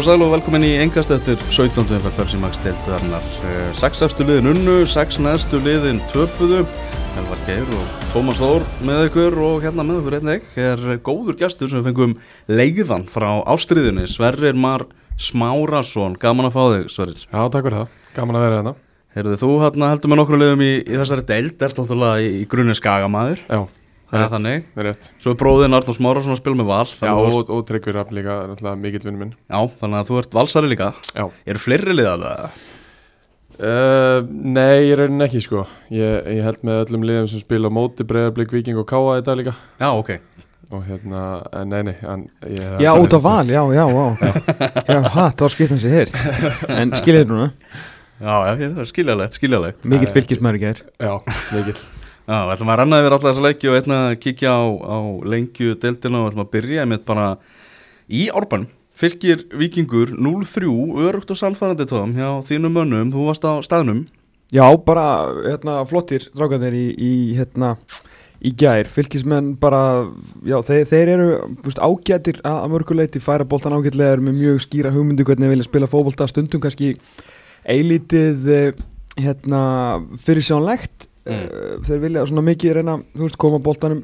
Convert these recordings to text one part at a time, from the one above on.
og sæl og velkomin í engast eftir 17. umfært Pepsi Max deildarinnar. Seks eftir liðin unnu, sex neðstu liðin töpuðu. Helvar Geir og Tómas Þór með ykkur og hérna með ykkur einnig er góður gestur sem við fengum leiðan frá ástriðinni. Sverrir Mar Smárasson, gaman að fá þig Sverrir. Já, takk fyrir það, gaman að vera hérna. Heyrðu þú hérna heldur með nokkru liðum í, í þessari deild, erst náttúrulega í, í grunni skagamæður. Já, Það er þannig. það er rétt. Svo er bróðin Arnór Smárasson að spila með val. Já, þannig að þú og, og Tryggvi Rapp líka, náttúrulega mikill vinnu minn. Já, þannig að þú ert valsari líka. Já. Eru fleiri liðað? Uh, nei, ég raunin ekki sko. Ég, ég held með öllum liðum sem spila á móti, Breiðarblik, Viking og Káa í dag líka. Já, ok. Og hérna, en nei, nei, en ég... Já, út af val, já, já, já Já, ha, það var skipt hans ég heyrt En skiljið þér núna, Já, já, er skiljalegt, skiljalegt. mikill fylgismæður í gær Já, mikill. Já, við ætlum að renna yfir alla þessa leiki og einna kíkja á, á lengju deildina og við ætlum að byrja einmitt bara í árbann. Fylgir Víkingur 0-3, örugt og sannfærandi tóðum hjá þínum mönnum, þú varst á staðnum. Já, bara, hérna, flottir drákanir í, í, hérna Í gær, fylgismenn bara, já, þeir, þeir eru veist, ágætir að, að mörguleiti, færa boltan ágætlega, eru með mjög skýra hugmyndu hvernig þeir vilja spila fótbolta, stundum kannski eilítið, eh, hérna, fyrir sjánlegt, Mm. þeir vilja svona mikið reyna, þú veist, koma boltanum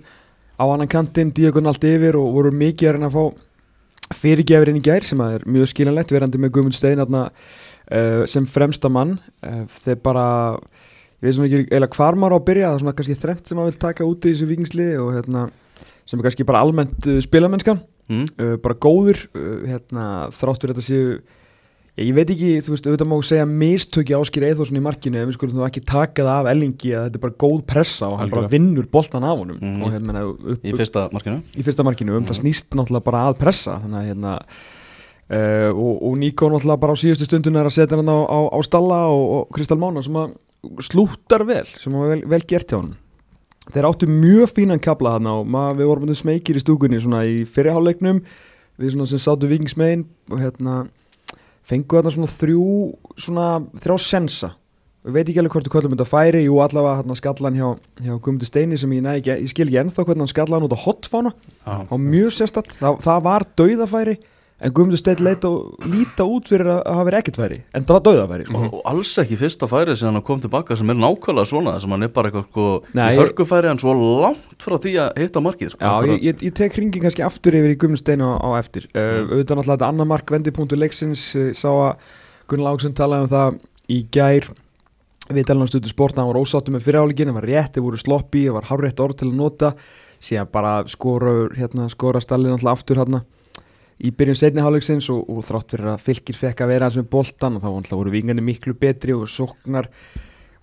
á annan kantinn, díakon allt yfir og voru mikið reyna að fá fyrirgefur inn í gær sem að er mjög skiljanlegt verandi með Guðmund Stein uh, sem fremsta mann uh, þeir bara ég veit svona ekki eða hvar maður á að byrja það er svona kannski þrennt sem maður vil taka út í þessu vikingsliði og hérna sem er kannski bara almennt uh, spilamennskan Mm. bara góður hérna, þráttur þetta séu ég, veit ekki, þú veist, auðvitað má segja mistöki áskýr Eithórsson í markinu en við skulum þú ekki taka það af Ellingi að þetta er bara góð pressa og hann bara Algjörlega. vinnur boltan af honum Mhm. og hérna upp, Í fyrsta markinu. í fyrsta markinu um það snýst náttúrulega bara að pressa þannig að hérna uh, og, og Níko náttúrulega bara á síðustu stundun er að setja hann á, á, á stalla og, og Kristal Mána sem að slúttar vel sem að vel, vel gert hjá hann þeir áttu mjög fínan kapla hann og maður, við vorum með smekir í stúkunni svona í fyrirháleiknum við svona sem sátu vikingsmegin og hérna fengu þarna svona þrjú svona þrjá sensa. Við veit ekki alveg hvort þú kvöldum þetta færi jú allavega hérna skallan hjá, hjá Guðmundur Steini sem ég, næ, ekki, ég skil ekki ennþá hvernig hann skallan út á hotfána Já. á mjög sérstatt, það, það var dauðafæri en Guðmundur Steinn leita út fyrir að hafa verið ekkert færi en það var dauðafæri sko. Og, alls ekki fyrsta færi sem hann kom tilbaka sem er nákvæmlega svona, sem hann er bara eitthvað sko, í hörkufæri hann svo langt frá því að hitta markið. Sko, Já, ég, ég, ég tek hringin kannski aftur yfir í Guðmundur Steinn á, á eftir. Uh, auðvitað náttúrulega þetta annar mark vendipunktur leiksins uh, sá að Gunnar Láksson talaði um það í gær. Við talaðum stöðu sport hann var ósáttu með fyrirháleikin, það var rétt, þeir voru sloppi það var í byrjun setni hálfleiksins og, og þrátt fyrir að fylgir fekk að vera hans með boltan og þá alltaf voru vikingandi miklu betri og sóknar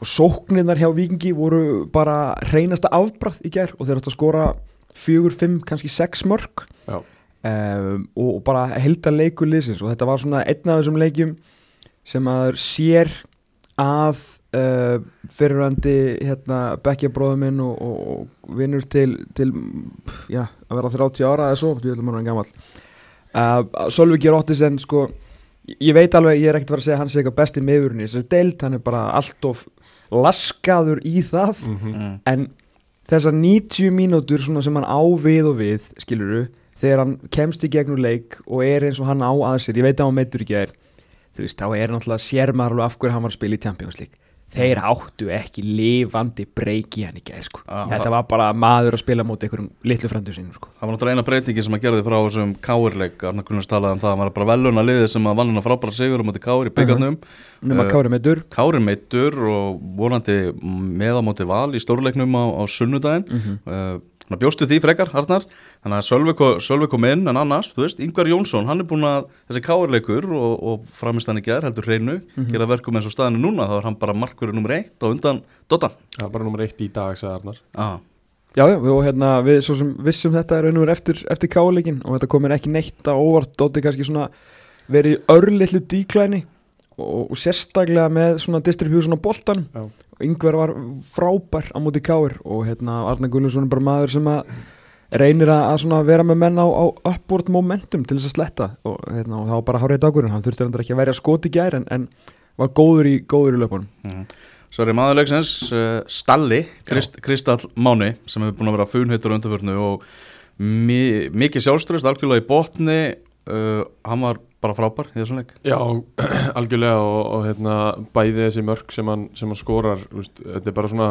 og sóknirnar hjá vikingi voru bara reynasta afbræð í gær og þeir átt að skora fjögur, fimm, kannski sex mörg Já. um, og, bara helda leikur liðsins og þetta var svona einn af þessum leikjum sem að sér að uh, fyrirvændi hérna, Bekkja bróður minn og, og, og vinnur til, til já, að vera 30 ára eða svo, þú veist maður hann gammal uh, Sölvi Geir Ottisen sko, ég veit alveg, ég er ekkert að fara að segja að hann sé eitthvað besti meðurinn í þessari deild, hann er bara allt of laskaður í það. Mm Mm. en þessar 90 mínútur svona sem hann á við og við skiluru, þegar hann kemst í gegnum leik og er eins og hann á að sér ég veit að hann meittur ekki er þú veist, þá er náttúrulega sér maður alveg af hverju hann var að spila í Champions League þeir áttu ekki lifandi breyk í hann gæð sko. Já. þetta var bara maður að spila móti einhverjum litlu frendu sínum sko. Það var náttúrulega eina breytingi sem að gera því frá þessum káirleik Arnar Gunnars talaði um það, hann var bara veluna liðið sem að vann hennar frábæra sigur um átti káir í byggarnum nema Eh, Kári meittur Kári meittur og vonandi með á móti val í stórleiknum á, á sunnudaginn Mhm. uh, Þannig að bjóstu því frekar, Arnar Þannig að Sölvi Sölvi kom inn en annars, þú veist, Yngvar Jónsson hann er búin að, þessi káirleikur og, og framist hann í gær heldur hreinu gera verkum eins og staðinu núna, þá er hann bara markurinn nummer eitt og undan Dota er bara nummer eitt í dag, sagði Arnar. ah. Já, já, og hérna, við svo sem vissum þetta er raun og veru eftir, eftir káleikin og þetta komir ekki neitt á óvart Dótti kannski svona verið í örlitlu díklæni og, og sérstaklega með svona distribution á boltan yngver var frábær á móti káir og hérna Arna Gullarsson er bara maður sem að reynir að, vera með menn á, á upward momentum til þess að sletta og, hérna, og það var bara hárið dagurinn, hann þurfti ekki að verja skot í gær en, en var góður í, góður í löpunum. Mm. Svo er maðurleiksins uh, Stalli, Krist, Kristall Máni sem hefur búin að vera funheitur á undarförnu og mi mikið sjálfströst algjörlega í botni uh, hann var bara frábær í þessum leik. Já, algjörlega og, og hérna, bæði þessi mörk sem hann, sem hann skorar veist, þetta er bara svona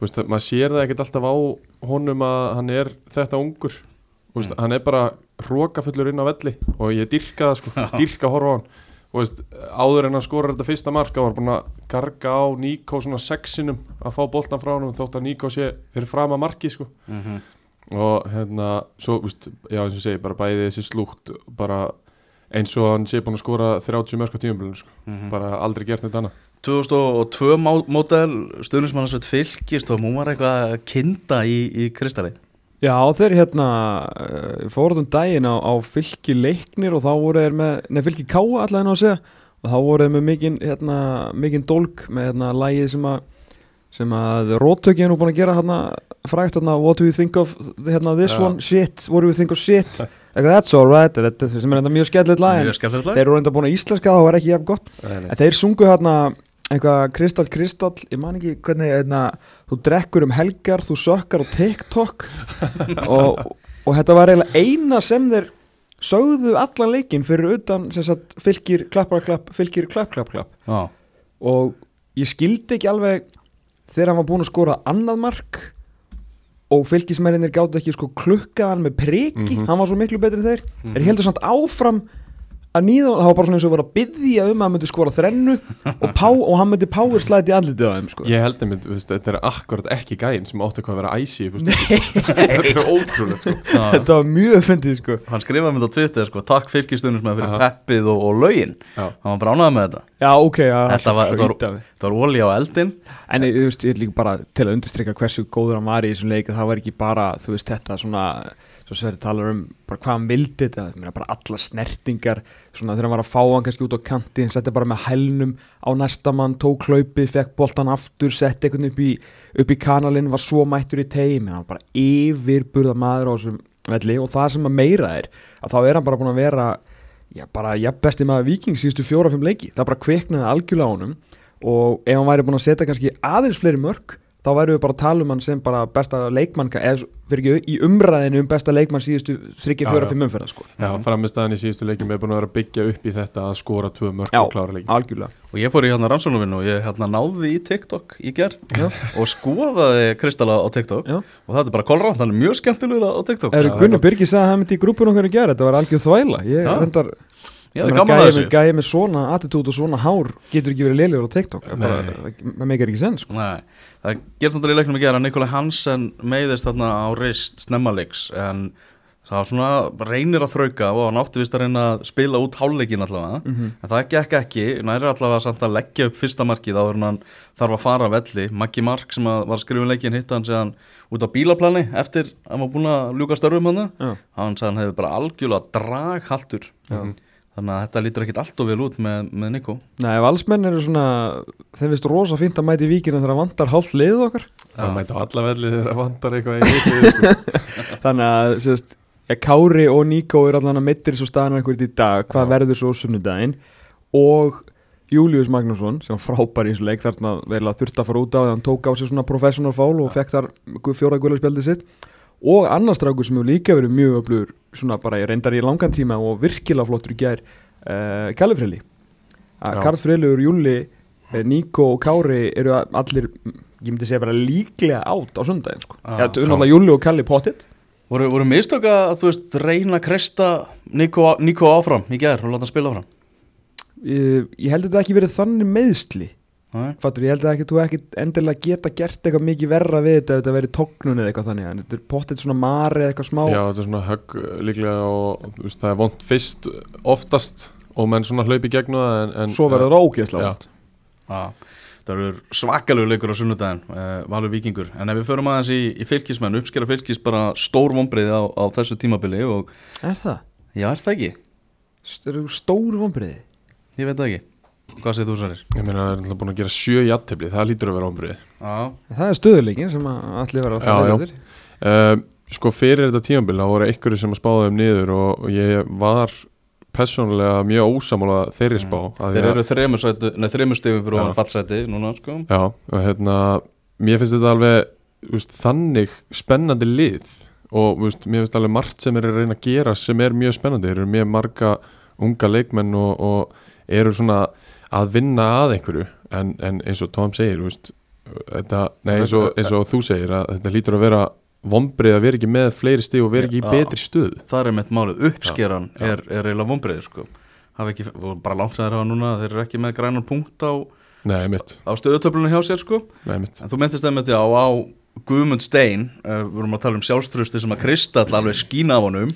veist, maður sér það ekkert alltaf á honum að hann er þetta ungur. Veist, Mm. hann er bara hrókafullur inn á velli og ég dyrka það sko, dyrka horfa á hann. Og veist, áður en hann skorar þetta fyrsta mark hann var búin að garga á Níko svona sexinum að fá boltan frá hann þótt að Níko sé fyrir fram að marki sko. Mm -hmm. og hérna svo, veist, já eins og segi, bara bæði þessi slúgt bara eins og hann sé búin að skora 30 mörg á tíumblunum sko. Mhm. bara aldrei gert neitt annað. 2002 má- mótel stuðnismannarsveit fylgist og hún var eitthvað að kinda í, í Kristali Já, þeir hérna uh, fóruðum daginn á, á fylki leiknir og þá voru þeir með, neð fylki káa allavega að segja. Og þá voru þeir með mikinn hérna, mikinn dólk með hérna lægið sem að sem að Róttöki er nú búin að gera hérna frægt hérna What do you think of hérna this one, shit, what do you think of shit eitthvað that's alright, þetta sem er hérna mjög skemmtilegt lag þeir eru reynda búin að íslenska það var ekki jafn gott. En þeir sungu hérna eitthvað kristall kristall, ég man ekki hvernig hérna, þú drekkur um helgar, þú sökkar á TikTok. Og, og þetta var eiginlega eina sem þeir sögðu allan leikinn fyrir utan sagt, fylgir klappar klapp, fylgir klapp klapp klapp. Og ég skildi ekki alveg þegar hann var búinn að skora annað mark og fylgismennir gátt ekki sko klukkaðan með priki, Mhm. hann var svo miklu betri en þeir. Þeir heldur samt áfram nýða, það var bara svona eins og að vera að byggja um að hann myndi skora þrennu og, pá, og hann myndi power slide í andlitið á þeim sko. ég held einmitt, veist, þetta er akkurat ekki gæinn sem átti eitthvað að vera æsi þetta er ótrúlega sko. þetta var mjög fyndið sko Hann skrifaði mér á Twitter sko, takk fylgistuðnismann fyrir Aha. peppið og, og lögin. Hann var bránað með þetta já ok, já, Þetta var, var, þetta var olí á eldin En ég, þú veist, ég er líka bara til að undirstryka hversu góður hann var í þessum leik það var ekki bara, þú veist, þetta svona svo Sverri talar um bara hvað hann vildi þetta, bara alla snertingar svona þegar hann var að fá hann kannski út á kanti hann setti bara með hælnum á næsta mann tók hlaupið, fekk boltan aftur setti einhvern upp í, upp í kanalinn var svo mættur í teim, hann var bara yfirburða maður á þessum velli og það sem að meira er, að þá er hann bara búin að vera já, bara jafn besti maður vikings síðustu fjóra-fimm leiki, það bara kviknaði algjörlega á honum og ef hann væri búin að setja kannski aðeins fleiri mörg þá væru við bara að tala um hann sem bara besta leikmann eða fyrir ekki í umræðinu um besta leikmann síðustu þryggja Já, fjóra já. fimm umferða sko. já, framistæðan í síðustu leikjum er búin að vera að byggja upp í þetta að skora tvö mörg Já, og klára leikin algjörlega Og ég fór í hérna rannsóknarvinnu og ég hérna náði í TikTok í ger Já. og skoðaði Kristalla á TikTok Já. og þetta er bara kolrátt, hann er mjög skemmtilegur á TikTok Já, gott. Birgir sagði að það myndi í grúpun okkar að gera þetta var algjör þvæla ég Já. reyndar Já, það er þessu gæði með svona attitút og svona hár getur ekki verið leilegur á TikTok það bara, það meikir ekki senn sko. Það gerst náttúrulega í leiknum í gera Nikolai Hansen meiðist þarna á reist snemmaleiks en það var svona reynir að þrauka og hann átti vist að reyna að spila út hálfleikin allavega Mhm. en það gekk ekki, næri allavega samt að leggja upp fyrsta markið áður en hann þarf að fara velli, Maggi Mark sem að var að skrifa um leikin hitt hann séðan út á bílaplani eftir að hann var búin að ljúka störfum hann Já. hann hann hefði bara algjörlega draghaltur Já. Þannig að þetta lítur ekkit allt og vel út með, með Nikko Nei, valsmenn eru svona þeim finnst rosa fínt að mæti víkina þegar vantar hálft liðið okkar. Það mæta á alla velli þegar það vantar eitthvað í hitið sko. þannig að sérst, ja, Kári og Níko er allan að mittir svo staðan eitthvað í dag, hvað Já. verður svo sunnudaginn? Og Július Magnússon sem var frábær í þessu leik þarna vel að þurft að fara út á því hann tók á sig svona professional fál og fekk þar fjóra guðlarspjaldið sitt og annars strákur sem hefur líka verið mjög öflugur svona bara ég reyndar í langan tíma og virkilega flottur í gær uh, Kallifrili Já. Karl Freyliður, Júli eh, Níko og Kári eru allir ég myndi segja bara líklega átt á sundaginn sko. Ja, náttúrulega Júli og Kalli pottitt Voru, voru mistök að þú veist reyna að kresta Nico áfram í gær og láta hann spila áfram? ég, ég held að þetta ekki verið þannig meðsli. Fattur, ég held að ekki, þú ekki endilega geta gert eitthvað mikið verra við þetta ef þetta verið tóknun eða eitthvað þannig en þetta er pottitt svona mari eða eitthvað smá já, þetta er svona högg uh, líklega og veist, það er vond fyrst oftast og menn svona hlaupi gegn það en, en svo verður það ógeðslega Já. vont. Já, það eru svakalegu leikur á sunnudaginn, uh, Valur Víkingur en ef við förum aðeins í, í fylgismenn uppskera fylgis bara stór vonbreiði á, á þessu tímabili og Er það? já, er það ekki? Það Hvað segir þú Særir? ég meina það er náttúrulega búin að gera sjö jættefli það lítur að vera ombriði Já, Það er stöðuleikin sem að allir vera Já, já. uh, sko fyrir þetta tímabil þá voru einhverju sem að spáða um niður og, og ég var persónulega mjög ósamála þeirri spá því þeir að- eru stifum fyrir Já. ofan fallsæti núna sko Já, og hérna mér finnst þetta alveg úst, þannig spennandi lið og úst, mér finnst alveg margt sem er að reyna að gera sem er mjög spennandi, þeir eru mjög marga unga leikmenn og, og eru svona að vinna að einhverju en, en eins og Tom segir veist, þetta, nei, eins, og, eins og þú segir að þetta lítur að vera vombrið að vera ekki með fleiri stig og vera ekki í Já. betri stöð Það er mitt málið, uppskeran Já, já. er, er eiginlega vonbreiði sko. Hafa ekki, og bara þeir hafa núna þeir eru ekki með grænan punkt á, á stöðutöflunum hjá sér sko. Nei, en þú myndist það með því á, á Guðmund Stein uh, við vorum að tala um sjálfströsti sem að Kristall alveg skína af honum.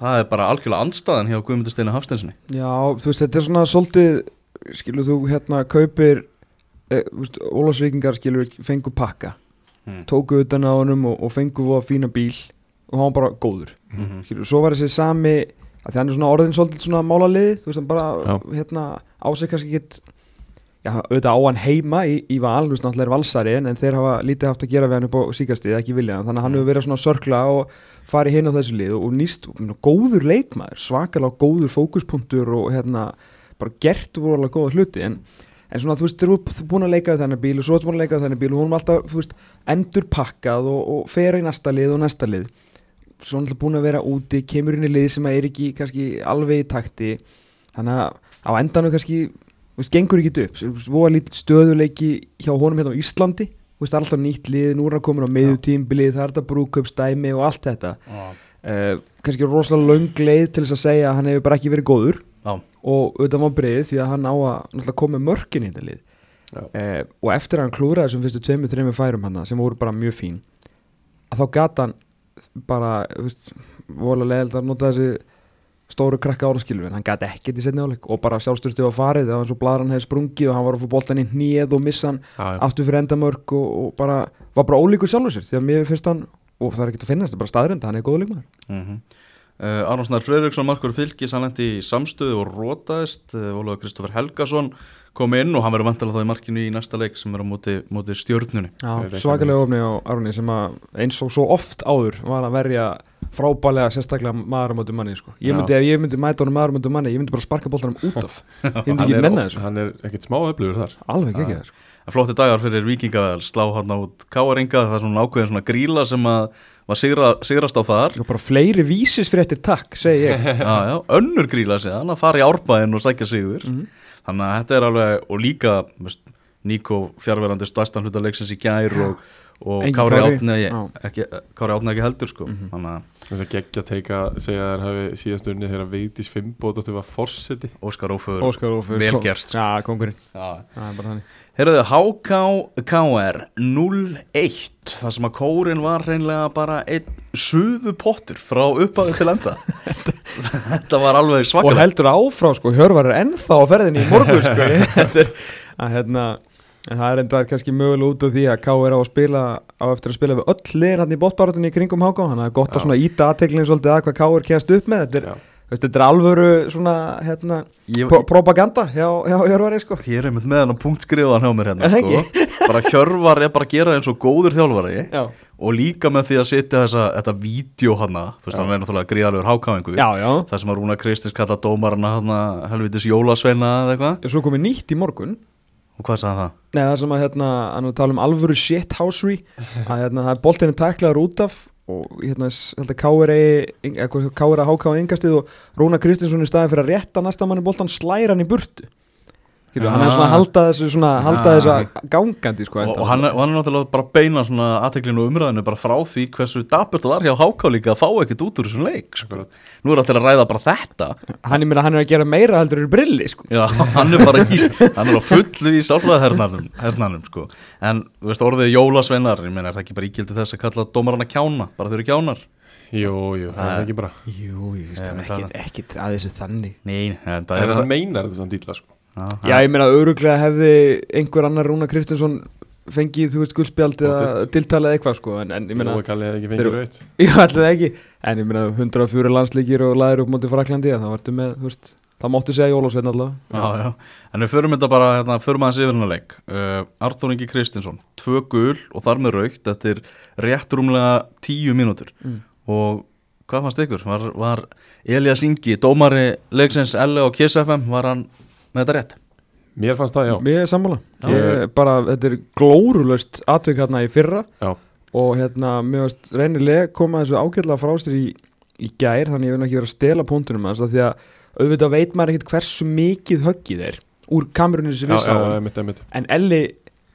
Það er bara algjörlega andstaðan hjá Guðmund Steinu Hafstensinni Já, þú veist, þetta er svona svolítið skilur þú hérna kaupir e, Ólafsvíkingar skilur fengu pakka, mm. tóku utan á honum og, og fengu voða fína bíl og hann var bara góður Mhm. skilur, svo var þessi sami að því hann er svona orðin svolítið svona málalið þú veist, hann bara Já. hérna á sig kannski get já, auðvitað á hann heima í, í val, þú veist, náttúrulega er valsari en, þeir hafa lítið haft að gera við hann upp á síkastið ekki vilja hann, þannig að hann hefur verið svona sörkla og farið hinn á þessu lið og, og nýst góður leikmaður, svakalega góður fókuspunktur og hérna bara gert vorulega góða hluti en, en svona þú veist, þeir eru búin að leika við þennan bíl og svo ertu búin að leika við þennan bíl og hún er alltaf, þú veist, endur pakkað og, og fer í næsta lið og næsta lið. Svo er alltaf búin að vera úti kemur inn í lið sem er ekki kannski alveg í takti. Þannig að á endanum kannski þú veist, gengur ekki upp. Þú voða lítið stöðuleiki hjá honum hérna á Íslandi. Þú veist, alltaf nýtt lið, nú er hann komin á miðjutímbilið, það er þetta brúköpsdæmi og allt þetta. Uh, kannski rosalega löng leið til þess að segja að hann hefur bara ekki verið góður Já. og auðvitað var breið því að hann á að koma mörkin í þetta lið. Uh, og eftir að hann klúraði þessum fyrstu tveimur, þreimur færum hann sem voru bara mjög fín að þá gata hann bara, vorulega leðild að nota þessi stóru krakka áraskilu en hann gæti ekkert í setni áleik og bara sjálfstyrstu á farið það. Var eins og blaðran hefði sprungið og hann var að fá boltan í hnið og missa hann Já, aftur fyrir endamörk og, og bara, var bara ólíkur sjálfur sér. Því að mér finnst hann, og það er ekkert að finnast það er bara staðrenda, hann er góð leikmaður. Mm -hmm. Uh, Arnón Snær Freyriksson, Markur Fylkis hann lendi í samstöðu og rótaðist uh, Ólaður Kristoffer Helgason kom inn og hann verður vantilega þá í markinu í næsta leik sem er á móti, móti reikna svakalega ofni á Arni sem að eins og svo oft áður var að verja frábælega sérstaklega maður á móti manni sko. ég myndi, ef ég myndi mæta honum maður á móti manni ég myndi bara sparka boltanum út af. Ég myndi Hann ekki er, menna þessu, hann er ekkert smá öflugur þar. Alveg ekki það sko. Flótti dagar fyrir vikingavel, slá hann út káaringa, það er svona ákveðin svona gríla sem að var sigra, sigrast á þar. Og bara fleiri vísisfréttir takk, segi ég. Já, já, önnur gríla síðan að fara í árbæðin og sækja sigur. Mhm. þannig að þetta er alveg, og líka veist, Níko fjárverandi stærstan hluta leiksins í gær og, og Engin Kári Átni ekki, Kári Átni ekki heldur sko. Þannig að þess að geggja teika segja að þær hafi síðast unni þegar Vigdís Finnbódóttir var forseti. Óskar Óföður Óskar Ófur vel kom- gert já, kongurinn, Já. það er bara þannig. Herðu, HK KR 0-1 þar sem að kórin var reynlega bara einn suðu pottur frá upphafi til enda. Þetta var alveg og svakalega heldur áfrá sko, Hjörvar er ennþá á ferðinni í morgun sko, þetta er að hérna en það er enda kannski mögulega út af því að K er á að spila á eftir að spila við öll liðin hann í bóttbáratunni í kringum HK þannig að það er gott Já. að svona íta aðteklinn svolítið að hvað K er kæst upp með. Þetta er, veist, þetta er alvöru svona hérna, Ég- pro propaganda hjá, Hjörvari sko. Ég er einmitt með hann á punktskrifaðan hjá mér hérna sko. bara Hjörvar er bara að gera eins og góður þjálfari Já, og líka með því að setja þessa, þetta vídeo hana, þú veist, hann er náttúrulega gríðalegur hákáingu það sem að Rúna Kristins kalla dómarana hana, helvitis jólasveina eða eitthvað Og hvað sagði það? Nei, það sem að hérna, hann er að tala um alvöru shithousery að hérna, það er boltinu tæklaður út af og hérna, held að Káir að háká yngastið og Rúna Kristinsson í staði fyrir að rétta næsta manni boltan slæra hann í burtu Skilju, hann er svona að halda þessu svona, halda Ah. þessu gangandi sko, Og, og, hann, er- og hann er náttúrulega bara að beina svona aðteklinu og umræðinu bara frá því hversu dapurt það var hjá háká líka að fá ekkert út úr þessum leik sko. Nú er allir að ræða bara þetta hann, ég meina, hann er að gera meira heldur í brilli sko. Já, hann er bara í, hann er á fullu í sálfræðahernanum hernanum, sko. en þú veist orðið jólasveinar ég meina er það ekki bara ígildi þess að kalla dómarana kjána bara þau eru kjánar Jú, jú, það Það- er ekki bara Jú, ég veist það það- ekkit, ekkit að þessu þannig Nei, en það er hann meinar þetta samt illa sko Já, ég meina, öruglega hefði einhver annar Rúna Kristinsson fengið, þú veist, guldspjald eða Pottet. tiltalið eitthvað sko, en, en ég meina Jói Kalli hefði ekki fengið raut Já, allir það ekki. En ég meina 104 landsleikir og laðir upp mútið Fraklandi þá ertu með, þú veist, það máttu segja Jólasveinn allavega. Já, já, en við förum þetta bara hérna, förum aðeins yfir hennar leik. Uh, Arþór Ingi Kristinsson, tvö gul og þar með raukt, þetta er rétt rúmlega tíu mínútur. Mm. og hvað fannst ykkur? Var, var Elias Ingi, dómari leiksins L og KSFM, var hann með þetta rétt? Mér fannst það, já. Mér er sammála. Já. ég, bara, Þetta er glórulaust atvik hérna í fyrra Já, og hérna, mér veist, reynilega koma þessu ágætlega frá sér í, í gær þannig ég vil ekki vera að stela punktunum af því að auðvitað veit maður ekkert hversu mikið höggið er úr kamerunni sem við já, sáum. en Elli,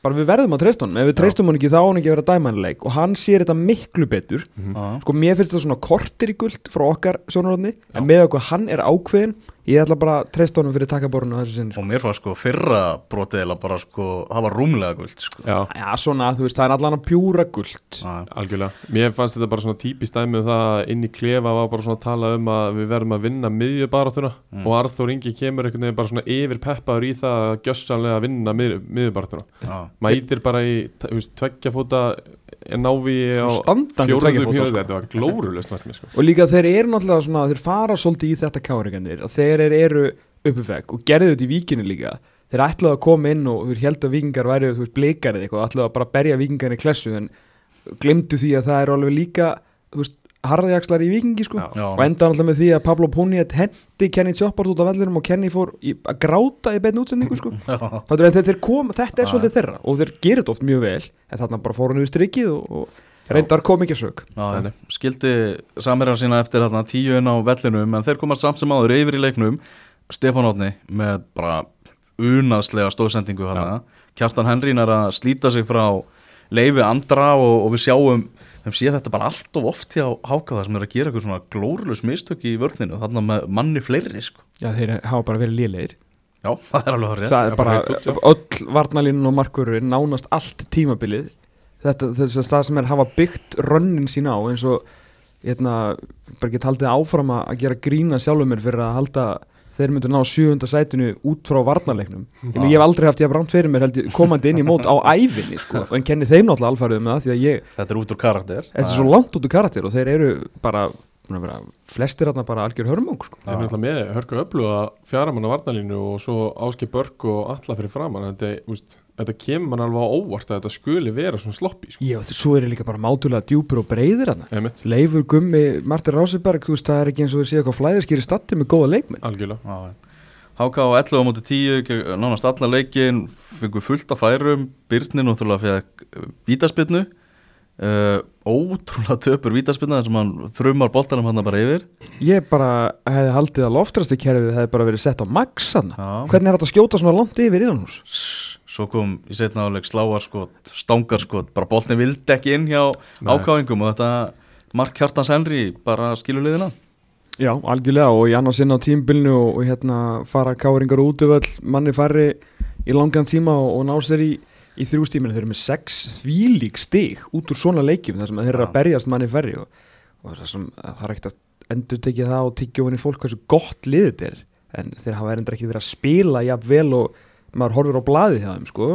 bara við verðum að treysta honum. Ef við treystum honum ekki þá hann ekki að vera dæmanleik og hann sér þetta miklu betur. Já. sko mér finnst þetta svona kortir í guld frá okkar sjónarhóðni, en með okkur hann er ákveðin, ég ætla bara að treysta honum fyrir takkaborinu á þessu sinni sko. Og mér var sko fyrra brotið eða bara sko, það var rúmlega guld sko. Já, Já, svona, þú veist, það er allan að pjúra guld Já. algjörlega Mér fannst þetta bara svona típist dæmi um það að inn í klefa var bara svona að tala um að við verðum að vinna miðjubaráttuna Mm. og Arþór Ingi kemur einhvern veginn bara svona yfir peppaður í það að gjössanlega að vinna mið, miðjubaráttuna Já. Mætir bara í t- þú veist, tveggja fóta návi á hjörðu sko. Þetta var mér sko. Og líka þeir eru náttúrulega svona, þeir fara svolítið í þetta káringanir og þeir eru uppifæk og gerðu þetta í víkinu líka. Þeir ætlaðu að koma inn og þeir heldur að vikingar væri þú veist, blikar eða eitthvað, ætlaðu að bara berja vikingar í klessu en glemdu því að það eru alveg líka þú veist, harðjakslar í vikingi sko. Já. Og enda náttúrulega með því að Pablo Puniet hendi Kenny Choppart út af vellinum og Kenny fór í, að gráta í beinu útsendingu sko. Fattur, kom, þetta er svolítið þeirra og þeir gerir þetta oft mjög vel en þarna bara fór hann við strikið og, og reyndar kom ekki að sög skildi samirra sína eftir þarna tíu inn á vellinum en þeir koma samt sem áður yfir í leiknum. Stefán Átni með bara unaðslega stóðsendingu Kjartan Henrín er að slíta sig frá leifi andra og, og við sjáum þeim sé þetta bara allt of oft hjá Hákaða sem er að gera eitthvað svona glórulus mistök í vörninu þarna með manni fleiri sko. Já, þeir hafa bara verið lélegir. Já, það er alveg horrið Það er bara, bara út, öll varnalínu og markurinn nánast allt tímabilið. Þetta, þetta er það sem er hafa byggt rönnin sín á eins og hérna, bara ekki haldið áfram að að gera grína sjálfum mér fyrir að halda þeir myndu ná sjöunda sætinu út frá varnarleiknum. Ég, hef aldrei haft ég að bránt fyrir mér held, ég, komandi inn í mót á æfinni sko, en kenni þeim náttúrulega ég, Þetta er út úr karakter. Þetta er svo langt út úr karakter og þeir eru bara, vera, flestir þarna bara algjör hörmung sko. Þeir eru náttúrulega með hörku öflu að fjara mann á varnalínu og svo áski börg og alla fyrir framann þetta, úst, þetta kemur mann alveg á óvart að þetta skuli vera svona sloppi sko. Já, svo eru líka bara mátulega djúpur og breyðir Einmitt, Leifur Gummi, Martin Ráseberg þú veist, það er ekki eins og við séu eitthvað flæðiskýri statti með góða leikmenn. Algjörlega. Háka á 11 á móti 10 gegn- nánast alla leikin fengur fullt af færum. Byrni náttúrulega fekk vítaspinnu uh, ótrúlega töpur vítaspinna þar sem hann þrumar boltanum hann bara yfir Ég bara hefði haldið að loftrastu kerfið hefði bara verið sett á Já. Hvernig er þetta að skjóta svona langt yfir innan hús? svo kom í setna áleik sláarskot stangarskot, bara boltin vildi ekki inn hjá ákáingum og þetta Mark Hjartans Henry bara skilur liðina Já, algjörlega og í annars inn á tímbilinu og, og hérna fara káringar út öll manni færri í langan tíma og, og ná sér í, í þrjústíminu þeir eru með sex þvílík stig út úr svona leikjum þar sem þeir eru að berjast manni færri og, og það, sem, það er ekkert að endur tekið það og tekja ofin í fólk hversu gott liðið þetta er. En þeir hafa endur ekki verið að spila jafn vel og maður horfir á blaðið hjá þeim sko.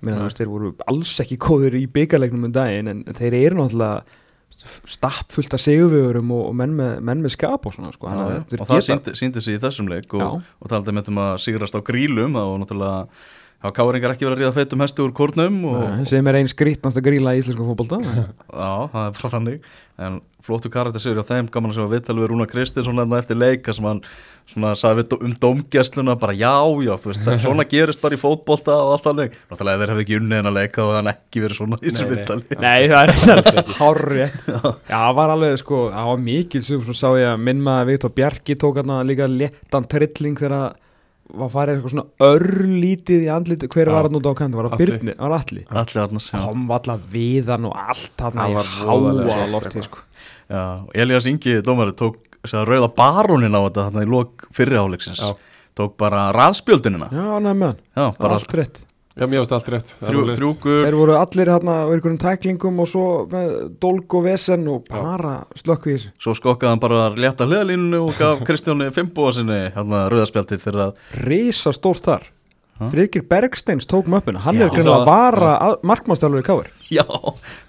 Meðan þú veist þeir voru alls ekki góður í byggarleiknum um daginn en þeir eru náttúrulega stappfullt af sigurvegurum og, og menn, með, menn með skap og svona sko. Já, og það síndi, sig í þessum leik og, og talaði með um að sigrast á grílum og náttúrulega hafa káringar ekki verið að ríða feitum hesti úr kórnum og, Nei, sem er einn skrítnast að gríla í íslensku fótbolta. Já, það er bara þannig. En flottu karakter sigur á þeim Gaman að sjá viðtal við Rúna Kristinsson hérna eftir leika sem hann svona sagði við um dómgæsluna bara já, já, þú veist, það- svona gerist bara í fótbolta og allt þannig. Náttúrulega þeir hefði ekki unnið en að leika og hann ekki verið svona í þessu Nei, nei. viðtali. Nei, það er hárri Já, það var alveg sko, það var mikil sem sá ég að minn maður Viktor Bjarki tók hann líka léttan trilling þegar var farið eitthvað svona örlítið í andliti hver var hann út á kanti, var Atli. Byrni, var Alli Allir annars, já, kom valla við hann og allt hann í háa lofti sko. já Elias Ingi, dómari, tók sér rauða barónin á þetta þarna í lok fyrri áleiksins Já. Tók bara raðspjöldunina. Já, næ með hann, Já, það var bara allt rétt Já, mér varst allt rétt. Þeir voru allir hérna á einhverjum tæklingum og svo með dolg og vesen og bara þessu. Svo skokkaði hann bara létta hliðalínu og gaf Kristjáni Fimbúa sinni hérna rauðaspjaldið fyrir að Risa stórt þar? Frikir Bergsteins tók möppuna. Hann Já. er greinlega að vara markmannstjálfur í káir Já,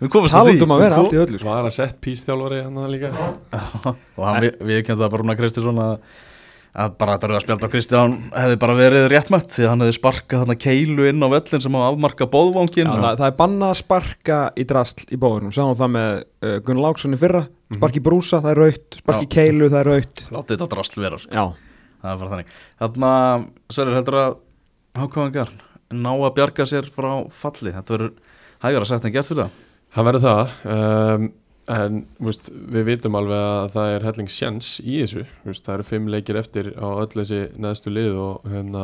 við komumst að Talandum að vera allt í öllu sko. Var að sett pístjálfari hann líka. Og hann við, við kemum það bara núna Kristjánsson að, að bara þetta rauðaspjald á Kristján hefði bara verið réttmætt því að hann hefði sparkað þarna keilu inn á völlin sem á afmarka bóðvangin Já, það, það er bannað að sparka í drasl í bóðunum Sáum það með uh, Gunnar Láksson í fyrra. Sparki brúsa, það er raut Sparki Já. keilu, það er raut Látið þetta drasl vera sko. Já, það er bara þannig. Þarna, Sverrir heldur að Hákvæðingar ná að bjarga sér frá falli? Þetta verður hægara sagt en gert fyrir það En veist, við vitum alveg að það er helling sjens í þessu. Veist, Það eru fimm leikir eftir á öll þessi neðstu lið og hérna,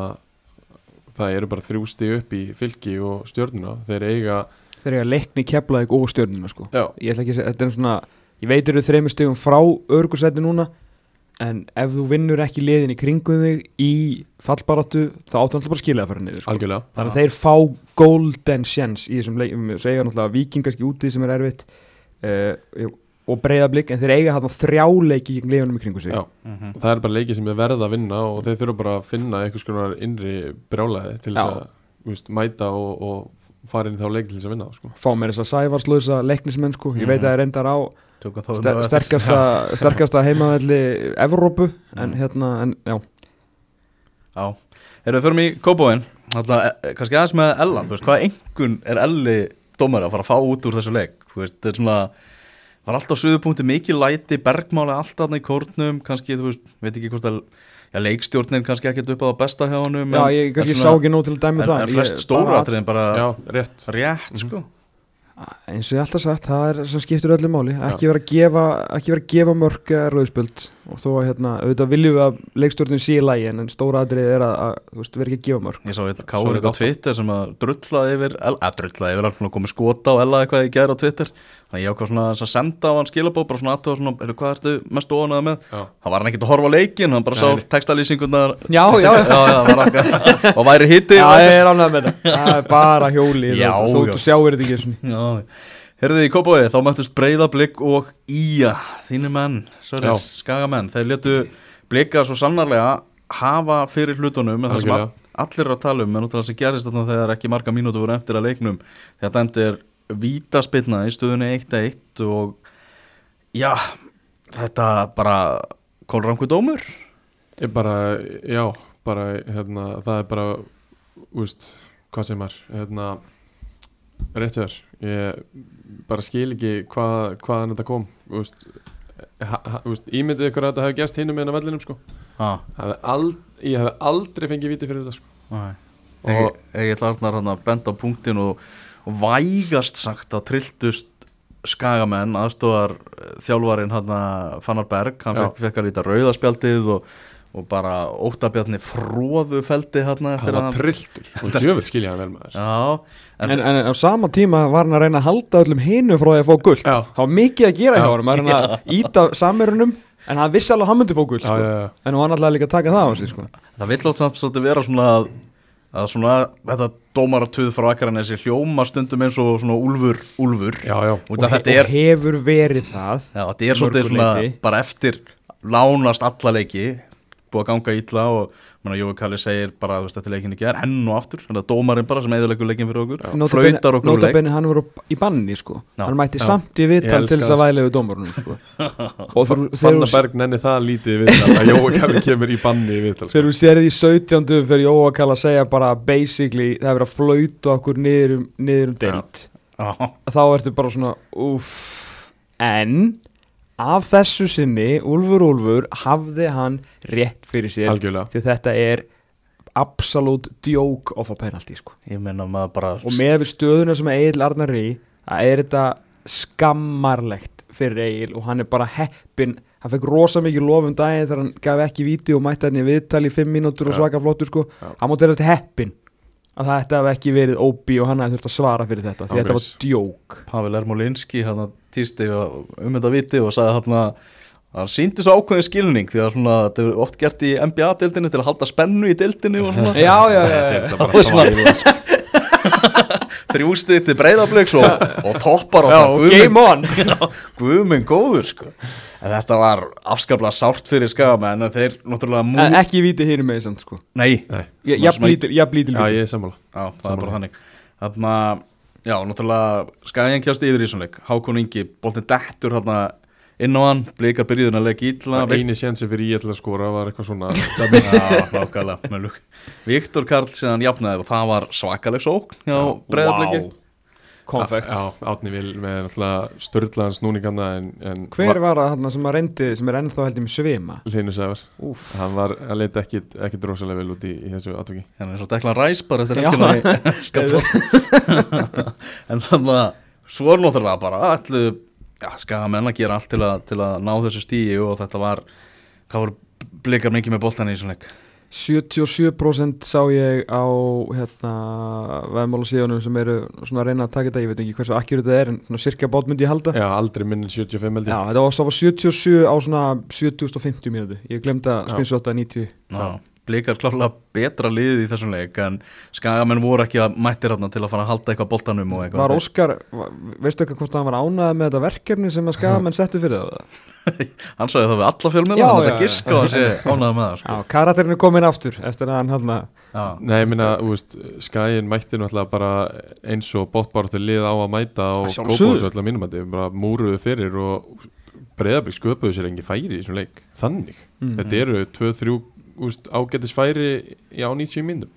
það eru bara þrjú stig upp í fylki og stjórnuna Þeir eiga, Þeir að leikni keflaðið og stjörnuna sko. Já, Ég ætla ekki að segja, þetta er svona Ég veit eru þreymur stegum frá örgursæti núna En ef þú vinnur ekki liðin í kringum þig í fallbaráttu þá áttu náttúrulega bara að skilja það fyrir niður sko. Þannig að þeir fá golden chance í þessum leikum eiga náttúrulega vikingaski úti sem er erfitt uh, Og breyðablík En þeir eiga þarna þrjá leiki í liðunum í kringum sig Já. Mhm. Það er bara leiki sem er verða að vinna og þeir þurfa bara að finna einhvers konar innri brjálæði til þess að þú veist, mæta og, og fara inn í þá leik til þess að vinna sko. Fá mér þess að sævarslösa leiknismenn sko Ég veit Mhm. að það er reyndar á ster sterkasta, sterkasta heimavelli Evrópu En Mm. hérna, en já Já, erum við förum í Kópóin Alltaf, eh, kannski aðeins með Ellan Þú veist, hvað engun er Elli dómar að fara að fá út úr þessu leik. Þú veist, þetta er svona Var alltaf suðupunkti mikið læti Bergmáli alltaf þarna í kórnum Kannski, þú veist, veit ekki hvort að Já, leikstjórnin kannski ekkert upp á það besta hjá honum Já, ég kannski en sá ekki nóg til að dæmi það en flest Ég- stóra bara- atriðin bara Já, rétt. rétt, sko eins og ég alltaf sagt, það er sem skiptur öllu máli. Ekki vera að gefa, ekki vera að gefa mörg eða rauðspöld og þó að hérna, auðvitað viljum við að leikstjórnum sé í lægi en, stóra aðrið er að, að þú veist, vera ekki að gefa mörg Ég sá káur er eitthvað á Twitter sem að drullaði yfir að drullaði yfir að komið skota á Ella eitthvað í gæra á Twitter. Þannig ég ákvað svona að senda á hann skilabóð bara svona aðtöða svona, er, hvað ertu mest óanað með? Já. hann var hann ekkert að horfa á leikin hann bara sá nei. textalýsingunar Já, já, já, já, já, var akka, og væri hitti já ég er ánægð með þetta. Það er bara hjóli Já, þú já. sjáir þetta ekki svona. já, herðu í Kópói þá mættust breyðablík og Ía. Þínir menn, Já. skagamenn þeir letu blika svo sannarlega hafa fyrir hlutunum með það sem allir eru að tala um en út af það sem gerist þarna þegar ekki marga mínútu voru eftir að leiknum. Þegar dæmdi er vítaspilna í stöðunni 1-1 og já, þetta bara kólrangu dómur. Ég bara, já, bara, hérna, það er bara, úst, hvað sem er, hérna, rétt þér, ég bara skil ekki hvað, hvaðan þetta kom, úst, ha, ha, úst, ímyndið ykkur að þetta hefði gerst hinum meðan á vellinum, sko, ah, ald, ég hefði aldrei fengið viti fyrir þetta, sko, og ég, ég ætla að benda á punktin og, og vægast sagt að trilltust skagamenn aðstofar þjálfarin hann Fannar Berg, hann fekk að líta rauðaspjaldið og, og bara óttabjarni fróðu feldi hann það eftir að var hann trilltur, og djöfull skilja hann vel með þess. Já, en, en, en á sama tíma var hann að reyna að halda öllum hinu frá því að fá guld Já. það var mikið að gera Já. hjá hann maður er að íta samirunum en hann vissi alveg að hann myndi fá guld Já, sko. já, já, en hann alltaf líka að taka það á sig sko. það vill átt samt svolítið vera svona að, að svona þetta dómaratuð frá Akranesi hljóma stundum eins og svona úlfur, úlfur já, og, og er hefur verið það Já, þetta er svolítið mörgu svona leyti. bara eftir lánast alla leiki búið að ganga illa og Jói Kalli segir bara veist, þetta leikin ekki er enn og aftur þetta er dómarinn bara sem eðurleikur leikin fyrir okkur flautar okkur leik Notabene hann voru í banni sko. Já. hann mætti Já. samt í viðtal til þess að við dómarunum sko. og þegar þegar Fannar þú- Berg nenni það lítið í viðtal, að Jói Kalli kemur í banni í viðtal, sko. þegar þú sér því 17. fyrir Jóa Kall að segja bara basically það er að flauta okkur niður um, niður um deilt þá ertu bara svona uff en af þessu sinni Úlfur Úlfur hafði hann rétt fyrir sér algjörlega, því þetta er absolutt djók of a penalty sko. ég meina maður bara og með við stöðuna sem Egil Arnar er í það er þetta skammarlegt fyrir Egil og hann er bara heppin hann fekk rosa mikið lof um daginn þegar hann gaf ekki víti og mætti hann í viðtal í 5 mínútur og Já. svaka flottur sko Já. hann móti þetta heppin að þetta hef ekki verið óbí og hann hefði þurft að svara fyrir þetta því þetta var djók. Pavel Ermolinski hann að týsti um þetta viti og sagði hann að hann síndi svo ákveðin skilning því að svona, þetta er oft gert í NBA-deildinni til að halda spennu í deildinni og svona. Já, já, já, já. Þrjústið til breyðabliks og, og toppar já og game on. Guðminn góður sko. En þetta var afskaplega sárt fyrir skagamenn en þeir náttúrulega mú... en ekki víti hér með samt sko. Nei, Nei, ég blítil, já, ég er sammála. Já, það er bara þannig. Þarna, já, náttúrulega skagamenn kjast yfir í svona leik. Hákon Ingi, boltin dettur hérna inn á hann, blikar byrjuðin að leika illa eini sénsi fyrir ég til að skora var eitthvað svona Já. Viktor Karl síðan jafnaði og það var svakaleg sókn hjá breyðabliki konfekt já, Átni vil með störðlaðan snúninganna en, en hver var það þarna sem að reyndi sem er ennþá held ég með svima Sævar Úf. hann var að leita ekkit rosalega vel út í, í þessu atvöki Hérna eins og Deklan Ræs bara eftir Skaffold. En þannig að svo er náttúrulega bara allu já, skagamenn að gera allt til að, til að ná þessu stíi og þetta var hvað voru blikar mikið með boltan í þessum leik? 77% sá ég á hérna, veðmála síðanum sem eru svona að reyna að taka þetta, ég veit ekki hversu akkjur þetta er en svona cirka bát myndi ég halda. Já, aldrei minn en 75 held Já, ég þetta var, var 77 á svona 7050 mínútu, ég Já. screenshota 90 Já, blikar klálega betra liðið í þessum leik en skagamenn voru ekki að mættir þarna til að fara að halda eitthvað boltanum og eitthvað Var Óskar, veistu eitthvað hvort hann var ánæðið með þetta verkefni sem að skagamenn settu fyrir það? hann sagði það við alla fjölmiðla hann að giska á að sé ánægða með það sko. Já, karakterinn er komin aftur eftir að hann hann Já, Nei, ég minna, þú veist, skæin mætti náttúrulega bara eins og bóttbáratu lið á að mæta og fyrir og breyðablik sköpuðu sér engi færi í þessum leik þannig, Mhm. þetta eru 2-3 úst, ágætis færi í á 90 mínum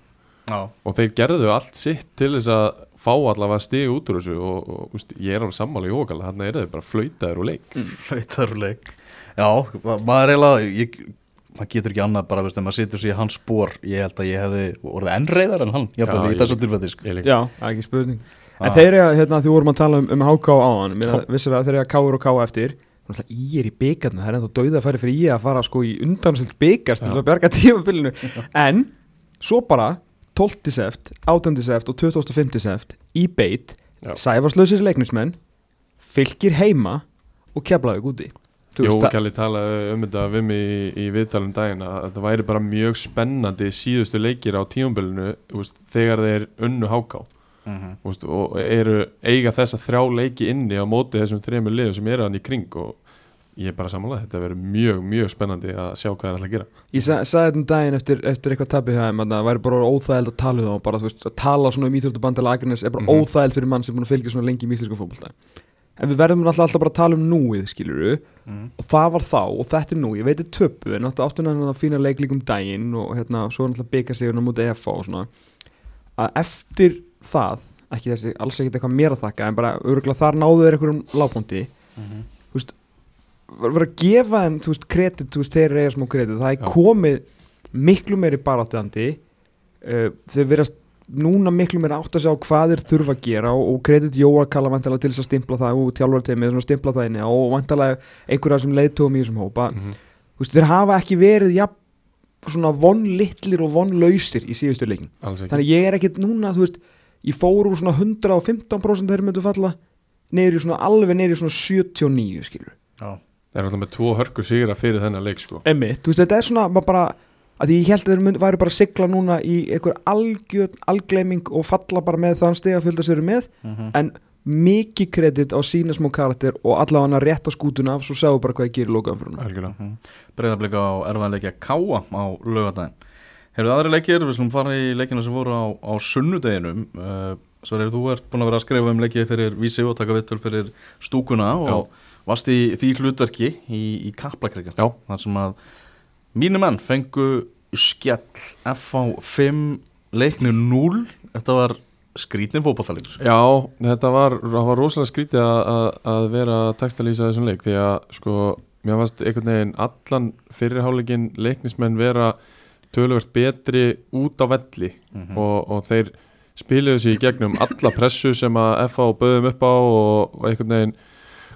já, og þeir gerðu allt sitt til þess að fá allavega stig út úr þessu og, og úst, ég er alveg sammála í ókala þannig er þau bara flautaður úr leik. Hlautarleik Já, ma- maður er eiginlega ég, maður getur ekki annað bara, veist, maður situr sér í hans spór ég held að ég hefði orðið ennreiðar en hann, jafnvel Já, í ég- sko. Ég leik. Já, það er ekki spurning. En Já. þeir eru, hérna, því vorum að tala um, um HK á hann Mér vissir að þeir eru að Káur og Ká eftir í er í byggarnu, það er ennþá dauða að færi fyrir í að fara sko í undansilt byggast til að berga tímabilinu En, svo bara 12. seft, 18. seft og 25. seft í beit Já. Sæfarslausir leiknismenn fylgir heima og keflaði úti Þú Jó, það- Kjalli talaði um þetta við mig í, í viðtalum daginn að þetta væri bara mjög spennandi síðustu leikir á tímabilinu úst, þegar þeir unnu háká Mhm. úst, og eru eiga þessa þrjá leiki inni á móti þessum þremur liðum sem eru hann í kring og ég er bara samanlega þetta verður mjög, mjög spennandi að sjá hvað það er alltaf að gera Ég sa sagði þetta um daginn eftir, eftir eitthvað tabið hjá þeim að það væri bara óþægild að tala um það og bara, þú veist, að tala svona um íþjóttabandala Akranes er bara Mhm. óþægild fyrir mann sem er búin að fylgja svona lengi í íslensku fótbolta en við verðum alltaf, alltaf bara að tala um núið skiluru Mhm. og það var þá og þetta er nú, ég veit er töpu en áttu áttu hann að fína leik líka um daginn og hérna, svo er alltaf byggja sig hérna mútið EFA og svona að eftir það, ekki þessi alls ekkert eitthvað mér að þakka en bara örgulega þar náðu þeir einhverjum lágpóndi Mhm. var var að gefa þeim þú veist, kredit, þú veist, þeir eiga smá kredit það er Já. komið miklu meiri baráttuandi uh, þeir verðast núna miklu meiri átt að sjá hvað þeir þurfa að gera og, og kredit Jóa kalla vantalega til þess að stimpla það og tjálfarteimið svona stimpla það inni og vantalega einhverja sem leiðtóum í þessum hópa mm -hmm. þú veist, þeir hafa ekki verið ja, svona vonlitlir og vonlausir í síðustu leikin þannig ég er ekkit núna, þú veist ég fór úr svona 115% þeir myndu falla neyri svona alveg neyri svona 79 skilur Já, það er alltaf með tvo hörku sigra fyrir þennan leik sko. Emmitt, þú veist, þetta er svona bara að því ég held að þeir væri bara að sigla núna í einhver algjörn, algleiming og falla bara með þann steg að fylgja sér með. Mhm. en mikið kredit á sína smá karakter og allavega hann að rétta skútuna af svo sjáu bara hvað ég gerir lokaðum fyrir hún algjörlega Breiðablika á erfæðanleikja Káa á lögadaginn Hefur aðri leikir, við slum fara í leikina sem voru á, á sunnudeginum. Uh, Sverrir, þú ert búin að vera að skrifa um leikið fyrir Vísi og taka vittul fyrir stúkuna og varst í því hlutverki í, í Kaplakreika Já. þar sem að mínu menn fengu skell FH 5 leikni 0 þetta var skrítin fótballtalegur Já, þetta var, það var rosalega skrítið að, að, að vera textalýsa þessum leik. Því að sko, mér fannst einhvern veginn allan fyrirháleikin leiknismenn vera töluvert betri út á velli Mhm. og, og þeir spiluðu sér í gegnum alla pressu sem að FA böðum upp á og, og einhvern veginn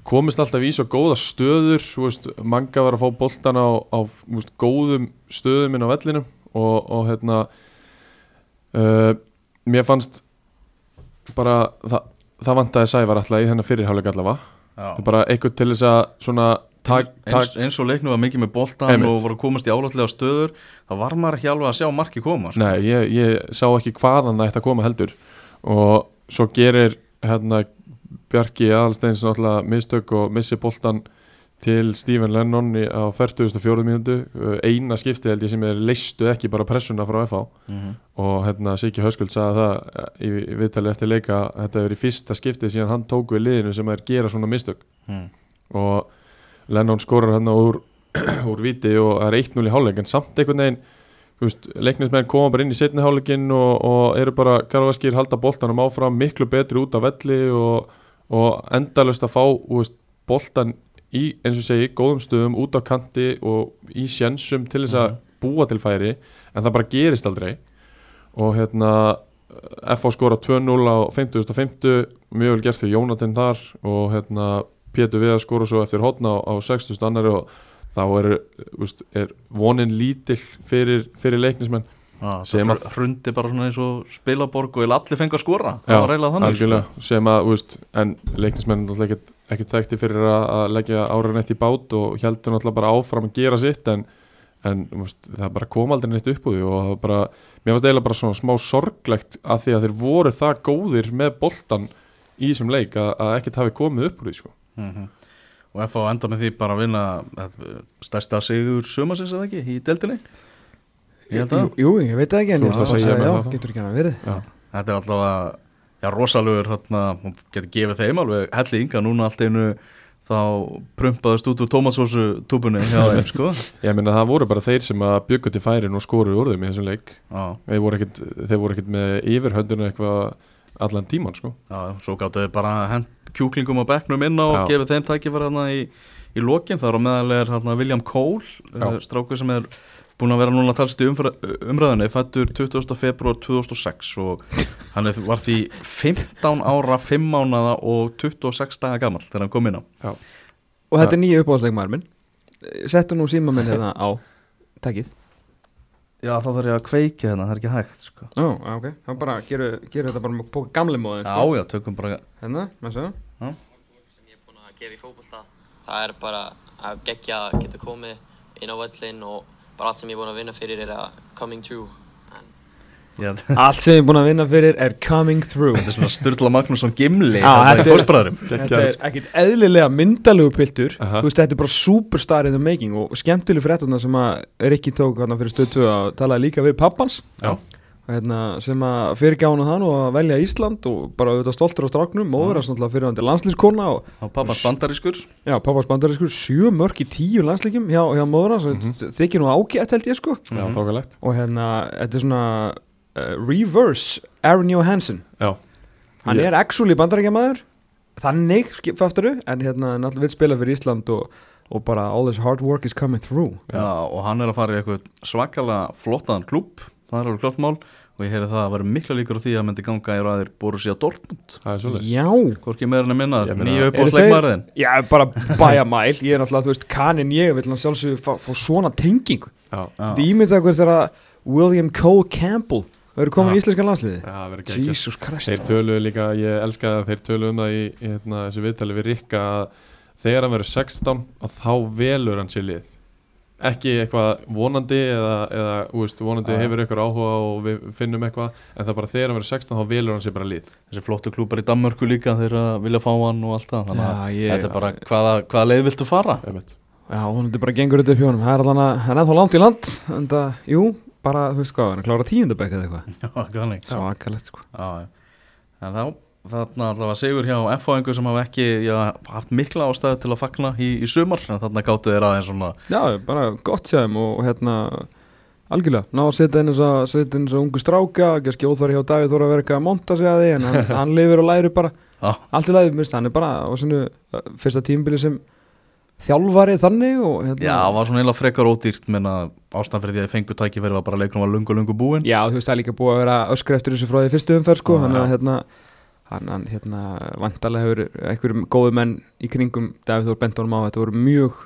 komist alltaf í svo góða stöður veist, manga var að fá boltan á, á veist, góðum stöðum inn á vellinum og, og hérna uh, mér fannst bara það, það vantaði Sævar alltaf í þennan fyrirháleik allavega það er bara eitthvað til þess að svona tak, eins, eins og leiknum var mikið með boltan og voru komast í álátlega stöður þá var maður ekki alveg að sjá marki koma sko. Nei, ég, ég sá ekki hvaðan það ætti að koma heldur og svo gerir hérna Bjarki Aðalsteins náttúrulega mistök og missi boltan til Stephen Lennon í, á 44 mínútu eina skipti held ég sem er leistu ekki bara pressuna frá FH Mhm. og hérna Siggi Höskuld sagði það í, viðtali eftir leika þetta er í fyrsta skipti síðan hann tók við liðinu sem er gera svona mistök Mhm. og Lennon skorar hann úr, úr viti og það er 1-0 í hálfleik en samt einhvern veginn leiknismenn koma bara inn í setni hálfleikin og, og eru bara garfaskir halda boltanum áfram miklu betri út af velli og, og endalust að fá veist, boltan í eins og segi góðum stöðum út á kanti og í sjensum til þess að búa til færi en það bara gerist aldrei. Og hérna FH skora 2-0 á 50.50 mjög vel gert því Jónatinn þar og hérna Pétur við að skora svo eftir hotna á, á 60 annari og þá er, úst, er vonin lítill fyrir, fyrir leiknismenn Já, Sem að- hrundi bara svona eins og spilaborg og allir fengi að þannig sko. sem að, úst, en leiknismenn er náttúrulega ekkert, ekkert þekkti fyrir að, að leggja ára neitt í bát og heldur náttúrulega bara áfram að gera sitt en, en úst, það bara kom aldrei neitt upp úr því og það bara, mér fannst eiginlega bara svona smá sorglegt að því að þeir voru það góðir með boltan í þessum leik að, að ekkert hafi komið upp úr því sko. Mhm. og FH enda með því bara að vinna þetta, stærsta sigur sumasins eða ekki í deildinni? Ég held að. Jú, jú, ég veit ekki en ég getur ekki að verið. Já. þetta er alltaf að já, rosalugur hérna, hún getur gefið þeim alveg helli ynga núna allt einu þá prumpaðist út úr tómatsósu túbunni hjá þeim sko. Ég meina það voru bara þeir sem að byggu til færin og skoru úr þeim í þessum leik. Þeir voru ekkert með yfirhöndinu eitthvað allan tíman sko. já, svo gáttu þið bara hent kjúklingum á bekknum inn á og Já. gefið þeim tækifæri hérna í, í lokin þar á meðal er hérna William Cole Já. uh, strákur sem er búin að vera núna að talast í umræðinni fættur 20. februar 2006 og hann er, var því 15 ára, 5 mánada og 26 daga gammal þegar hann kom inn á Og þetta er nýja uppáhaldsleikmaður minn Settu nú síma minn hérna á Takkið Já, þá þarf ég að kveikja hérna, það er ekki hægt sko. Ó, já, ok, þá bara gerum geru þetta bara með póka gamli móðin Já, já, tökum bara Hérna, með svo sem ég er búinn að gefa í fótbolta það er bara að gegja að geta komið inn á völlin og bara allt sem ég er búinn að vinna fyrir er að coming true. Já, Allt sem ég er búin að vinna fyrir er coming through. Þetta er svona Sturla Magnússon gimli Já, Þetta þetta er er- Þetta er ekkit eðlilega myndalegu piltur. Aha. Þú veist, þetta er bara superstar in the making og skemmtileg fréttunar sem að Rikki tók fyrir stöð 2 að talaði líka við pappans. Já. hérna, sem að fyrirgána hann og að velja Ísland og bara auðvitað stoltur á stráknum móður hans náttúrulega fyrir hann til landslískona og Og pappans bandarískur. Já, pappans bandarískur. Sjö mörk í tíu landsleikum hjá, hjá móður hans. Mm -hmm. þykir nú ágætt held ég sko. Já, þókalegt og hérna, þetta er svona uh, reverse Aaron Johansson. Já, hann Ég- er actually bandarækjamaður þannig fattaru en hérna náttúrulega vil spila fyrir Ísland og, og bara all this hard work is coming through. Já, og hann er að fara í eitthvað svakalega flottan klúb Það er alveg klart mál Og ég heyri það að vera mikla líkur á því að myndi ganga í ræðir Borussia Dortmund. Það er svolítið já. Hvorki meira en að minna Ég meina- Nýju upp á Eru þeir- sleikmaðurinn já, bara bæja mæl. Ég er náttúrulega, þú veist, kanin ég vil hann sjálfsögur fá, fá svona tengingu. Já, þetta ímynda okkur þegar William Cole Campbell verður komin Já. í íslenska landsliði Já, það verður geggjað. Jesus Christ Þeir töluðu líka, ég elska að þeir töluðu um það í, í hérna, þessu viðtali við Rikka að þegar hann verður 16 og þá velur hann sér lið ekki eitthvað vonandi eða, eða úst, vonandi Já. hefur ykkur áhuga og við finnum eitthvað en það bara þegar hann verður 16 þá velur hann sér bara lið Þessi flottu klúbar í Danmörku líka Þeir að vilja fá hann og allt það Þannig að ég- þetta er bara hvaða, hvaða leið viltu fara. Já, hún er bara gengur þetta upp hjá honum Það er hann er ennþá langt í land En það, jú, bara, þú veist hvað, hann klára tíundabæk eða eitthvað? Svakalegt, sko. Já, já. En þá, þarna allavega sigur hjá FH-engu sem hafa ekki já, haft mikla ástæðu til að fagna í, í sumar en þarna gáttu þeir aðeins svona Já, bara gott séðum og, og hérna Algjörlega, ná að setja inn þess að ungu stráka, kannski óþvar hjá Davíð Þóra að vera eitthvað að monta sig að því en hann, hann lifir og læri bara, Já, allt í mist, hann er bara á sinu fyrsta tímbili sem þjálfari þannig og hérna já, það var svona eiginlega frekar ódýrt menna ástæðan fyrir því að ég fengu tækifæri var bara leikunum var lungu lungu búin Já, þú veist, það er líka búið að vera öskra eftir þessu frá því fyrstu umferð, sko, já. að hérna hann, hérna, vantarlega hefur einhverjum góðu menn í kringum Davíð Þór Bentónum á, þetta voru mjög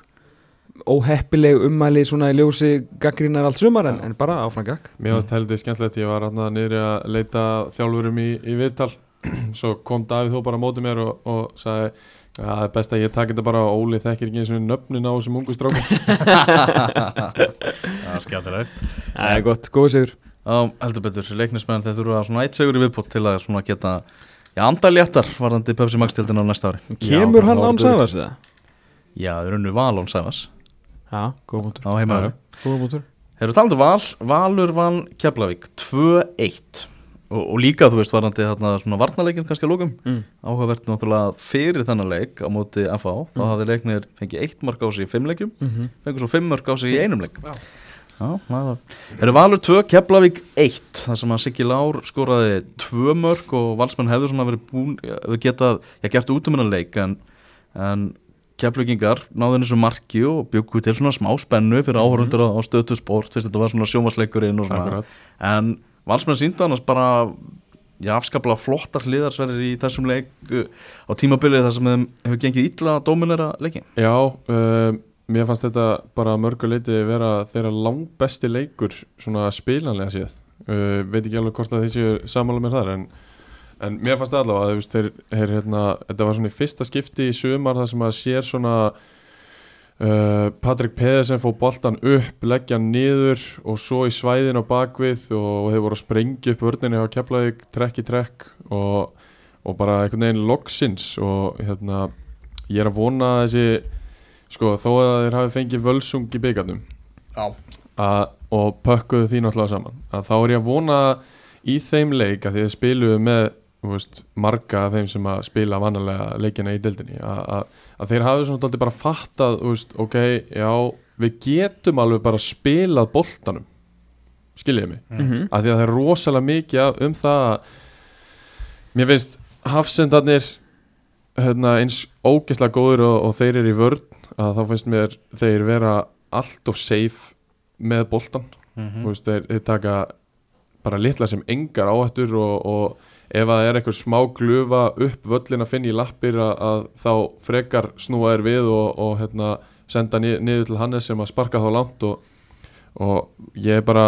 óheppileg ummæli svona í ljósi gaggrínar allt sumar en, en bara áfram gagg Mér varst heldur skemmtilegt, ég var niður að leita þjálfurum í, í viðtal. Svo kom Davíð þó bara á móti mér og, og sagði að það er best að ég taki þetta bara og Óli þekkir ekki eins og nöfnin á þessum ungu strákum. Já, skemmtilegt. Það er gott, góðu sigur. Já, heldur betur, leiknismenn þeir þurfa svona eitt sigur í viðbót til að svona geta já, andaléttar varðandi Pepsi Max tildina á næsta ári. Kemur Já, hann það án var Sæfars eða? Já, þeir eru unnu val án Sæfas Já, góða mútur á heimaður Góða mútur Þeir eru talandi um val, Valur vann Keflavík 2-1 og, og líka þú veist varandi þarna svona varnarleikin kannski að lókum mm. áhugavert náttúrulega fyrir þennan leik á móti FA, þá Mm. hafði leiknir fengið eitt mark á sig í fimm leikjum Mm -hmm. fengur svo fimm mark á sig í einum leik Já. Já, það eru Valur 2, Keflavík 1 þar sem að Siggi Lár skoraði 2 mörk og valsmenn hefðu svona verið búin hefðu getað, ég gert út um hennan leik en, en Keflavíkingar náðu þessu marki og byggu til svona smá spennu fyrir áhörundur á, á stötu sport fyrst þetta var svona sjómasleikurinn og svona Akkurat. en valsmenn síndu annars bara afskaplega flottar hliðarsverðir í þessum leik uh, á tímabilið þar sem þeim hefur gengið illa dominera leikin Já, uh, mér fannst þetta bara mörgu leiti vera þeirra langbesti leikur svona spilanlega séð. Uh, veit ekki alveg hvort að þessi samála með þar en, en mér fannst allavega að veist, þeir, þeir, hérna, þetta var svona í fyrsta skipti í sumar þar sem að sér svona uh, Patrik Pedersen fór boltan upp, leggja niður og svo í svæðin á bakvið og, og þeir voru að sprengja upp vörninni á Keflavík trekk í trekk og, og bara einhvern veginn loksins og hérna ég er að vona að þessi sko þó að þeir hafi fengið völsung í byggarnum og pökkuðu því náttúrulega saman að þá er ég að vona í þeim leik að að spiluðu með veist, marga af þeim sem að spila vanalega leikina í deildinni að, að, að þeir hafi svona dálítið bara fattað veist, ok, já, við getum alveg bara spilað boltanum skiljiði mig mm -hmm. að því að það er rosalega mikið um það að mér finnst hafsendarnir hérna, eins ógeðslega góður og, og þeir eru í vörn að þá finnst mér þeir vera allt of safe með boltan Mhm. Þú veist, þeir, þeir taka bara litla sem engar áhættur og, og ef að það er eitthvað smá glufa upp völlin að finna í lappir að, að þá frekar snúa þér við og, og hérna, senda ni, niður til Hannes sem að sparka þá langt og, og ég er bara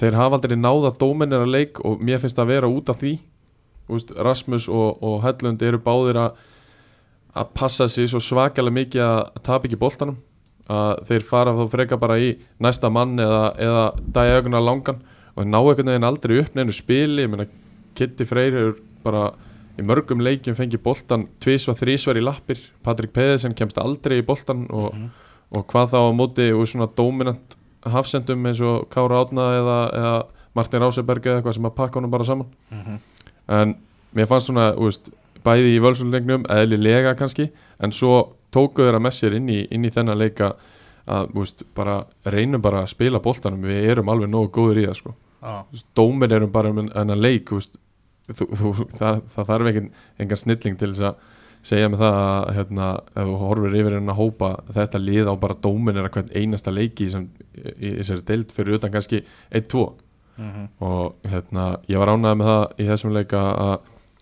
þeir hafa aldrei náða dóminir að leik og mér finnst það að vera út af því. Veist, Rasmus og, og Hellund eru báðir að að passa sig svo svakalega mikið að tapa ekki boltanum að þeir fara þá freka bara í næsta mann eða, eða diagonal langan og ná einhvern veginn aldrei upp neinu spili, ég meina Kitty Freyr er bara í mörgum leikjum fengið boltan tvisvar, þrísvar í lappir. Patrik Pedersen kemst aldrei í boltan og, og hvað þá á móti og svona dominant hafsendum eins og Kára Átna eða, eða Martin Ráseberg eða eitthvað sem að pakka honum bara saman. Mhm. en mér fannst svona veist, bæði í völsuleiknum eðlilega kannski en svo tóku þeirra með sér inn í, inn í þennan leika að veist, bara reynum bara að spila boltanum. Við erum alveg nógu góður í það sko. Veist, dómin erum bara um enn leik þú veist, þú, þú, það, það þarf engan, engan snilling til þess að segja með það að hérna, ef þú horfir yfir henn að hópa þetta lið á bara dómin er að hvern einasta leiki sem, í, þessari deild fyrir utan kannski 1-2 Mhm. og hérna, ég var ánægð með það í þessum leika að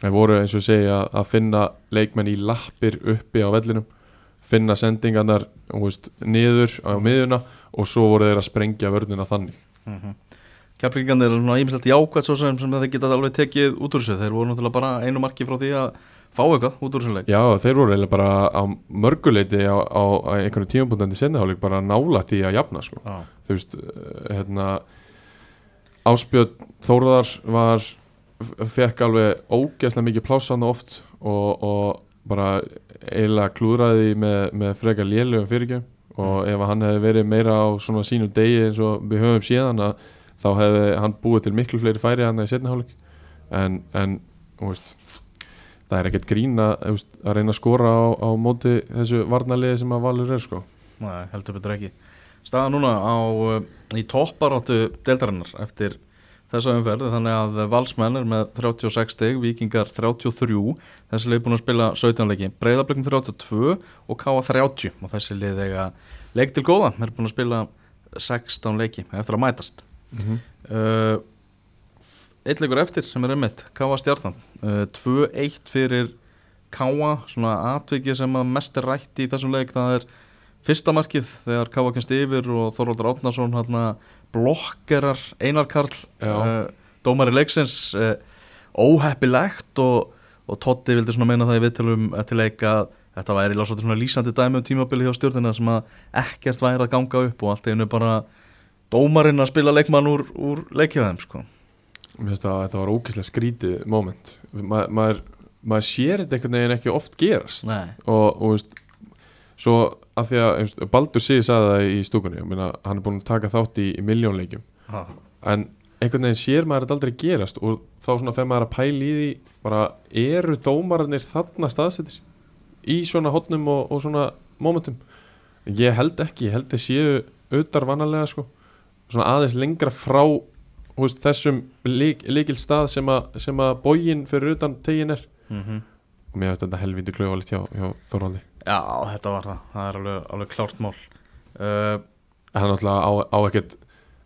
það voru eins og segja að finna leikmenn í lappir uppi á vellinum finna sendingarnar veist, niður á miðuna og svo voru þeir að sprengja vörnina þannig Mhm. Keflingarnir er svona ímislegt jákvæmt svo sem, sem þeir geta alveg tekið út úr þessu. Þeir voru náttúrulega bara einu marki frá því að fá eitthvað út úr þessu leik. Já, þeir voru eiginlega bara á mörguleiti á, á, einhvern tímapunktandi senniháleik bara nálætt í að jafna sko. Já, þú veist, eh, hérna Áspjöld Þórðar var fekk alveg ógeðslega mikið plássan oft og, og bara eiginlega klúðraði með, með frekar lélugum fyrirgjöf. Og ef hann hefði verið meira á svona sínum degi eins og við höfum síðan að þá hefði hann búið til miklu fleiri færi hann í setniháleik en, en veist, það er ekkert grín að, veist, að reyna að skora á, á móti þessu varnaliði sem að Valur er sko. Nei, heldur betur ekki. Staða núna á, uh, í topparáttu deildarinnar eftir þessa umferð þannig að Valsmenn er með 36 stig, Víkingar 33 þessi leik búin að spila 17 leiki. Breiðablikin 32 og Káa 30 og þessi lið eiga leik til góða. Er búin að spila 16 leiki eftir að mætast mm -hmm. uh, Eitt leikur eftir sem er einmitt Káa stjarnan. Uh, 2-1 fyrir Káa svona atvikið sem að mest er rætt í þessum leik. Það er fyrsta markið þegar Káa kemst yfir og Þorvaldur Átnason hérna, blokkerar Einar Karl uh, dómari leiksins. Uh, óheppilegt og, og Totti vildi svona meina það í viðtölum eftir leik að þetta væri lásvöldur svona lýsandi dæmi um tímabili hjá stjórnina sem að ekkert væri að ganga upp og allt einu bara dómarinn að spila leikmann úr, úr leikjaðum sko. Mér finnst að þetta var ógeðslega skrítið moment Ma, maður, maður sér þetta einhvern veginn ekki oft gerast Nei. og, og veist, svo að því að einst, Baldur Sig sagði það í stúkunni meina, hann er búin að taka þátt í, í miljónleikjum Ha. en einhvern veginn sér maður þetta aldrei gerast og þá svona þegar maður er að pæla í því bara eru dómararnir þarna staðsettir í svona hotnum og, og svona momentum ég held ekki, ég held að séu auðar vanalega sko aðeins lengra frá veist, þessum lík, líkil stað sem að, sem að bógin fyrir utan tegin er. Mm og mér finnst þetta helvindi klauvalegt hjá, hjá Þorvaldi Já, þetta var það, það er alveg, alveg klárt mál. Uh, hann náttúrulega á, á ekkert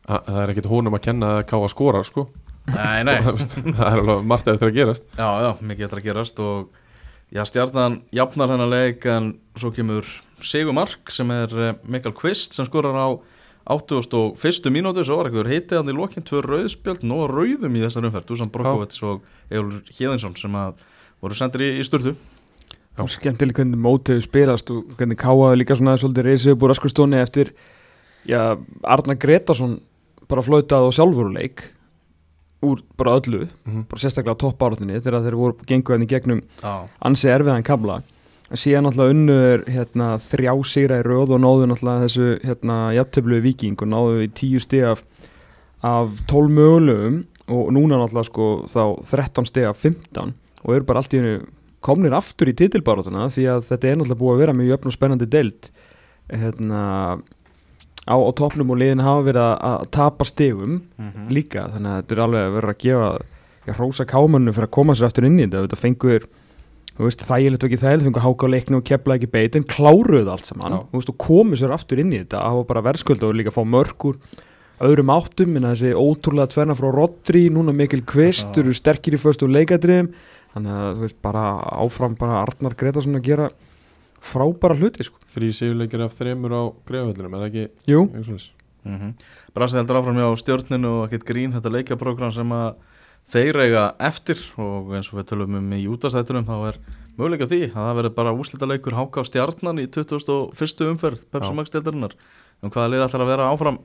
að- það er ekkert honum að kenna að ká að skora sko. Nei, nei. Það er alveg margt eftir að gerast. Já, já, mikið eftir að gerast og já, stjarnan jafnar hennar leik en svo kemur Sigur Mark sem er eh, Mikael Kvist sem skorar á 81. mínútu svo var eitthvað heitið hann í lokinn tvö rauðspjöld og rauðum í þessar umferð. Dusan Brokovets og Egil Híðinsson sem að voru sendir í, í sturtu. Og skemmtileg hvernig mótið spilast og hvernig káaði líka svona svolítið reysið úr raskustóni eftir já, Arna Gretarsson bara flautað og sjálfur úr bara öllu, Mhm. bara sérstaklega á toppáratuninni þegar þeir voru gengu henni gegnum Já, ansi erfiðan kabla en síðan náttúrulega unnur hérna, þrjá sigra í röð og náðu náttúrulega þessu hérna, jafntöflu viking og náðu í tíu stig af, af 12 mögulegum og núna náttúrulega sko þá 13 stig af 15 og eru bara allt í hennu komnir aftur í titilbárátuna því að þetta er náttúrulega búið að vera mjög jöfn og spennandi deild hérna, á, á toppnum og liðin hafa verið að, tapa stigum Mhm. líka þannig að þetta er alveg að vera að gefa hrósa kámanu fyrir að koma sér aftur inn í þetta þetta fengur þú veist, þægilegt og ekki þægilegt, fengur háka á leikni og kepla ekki beit en kláruðu allt saman þú veist, og komu sér aftur inn í þetta að hafa bara verðskölda og líka fá mörgur öðrum áttum, en þessi ótrúlega tvenna frá Rodri, núna mikil kvist eru sterkir í föstu leikadriðum þannig að þú veist, bara áfram bara Arnar Gretarsson að gera frábæra hluti, sko. Þrý sigurleikir af þremur á greifavöllunum, er það ekki? Jú, mm -hmm. Brasi heldur áfram hjá stjórninu og ekkert grín þetta leikjaprógram sem að þeir eiga eftir og eins og við tölum um í útastættunum þá er möguleika því að það verður bara úslita leikur háka á stjarnan í 21. umferð Pepsi Já. Max deildarinnar um hvaða lið ætlar að vera áfram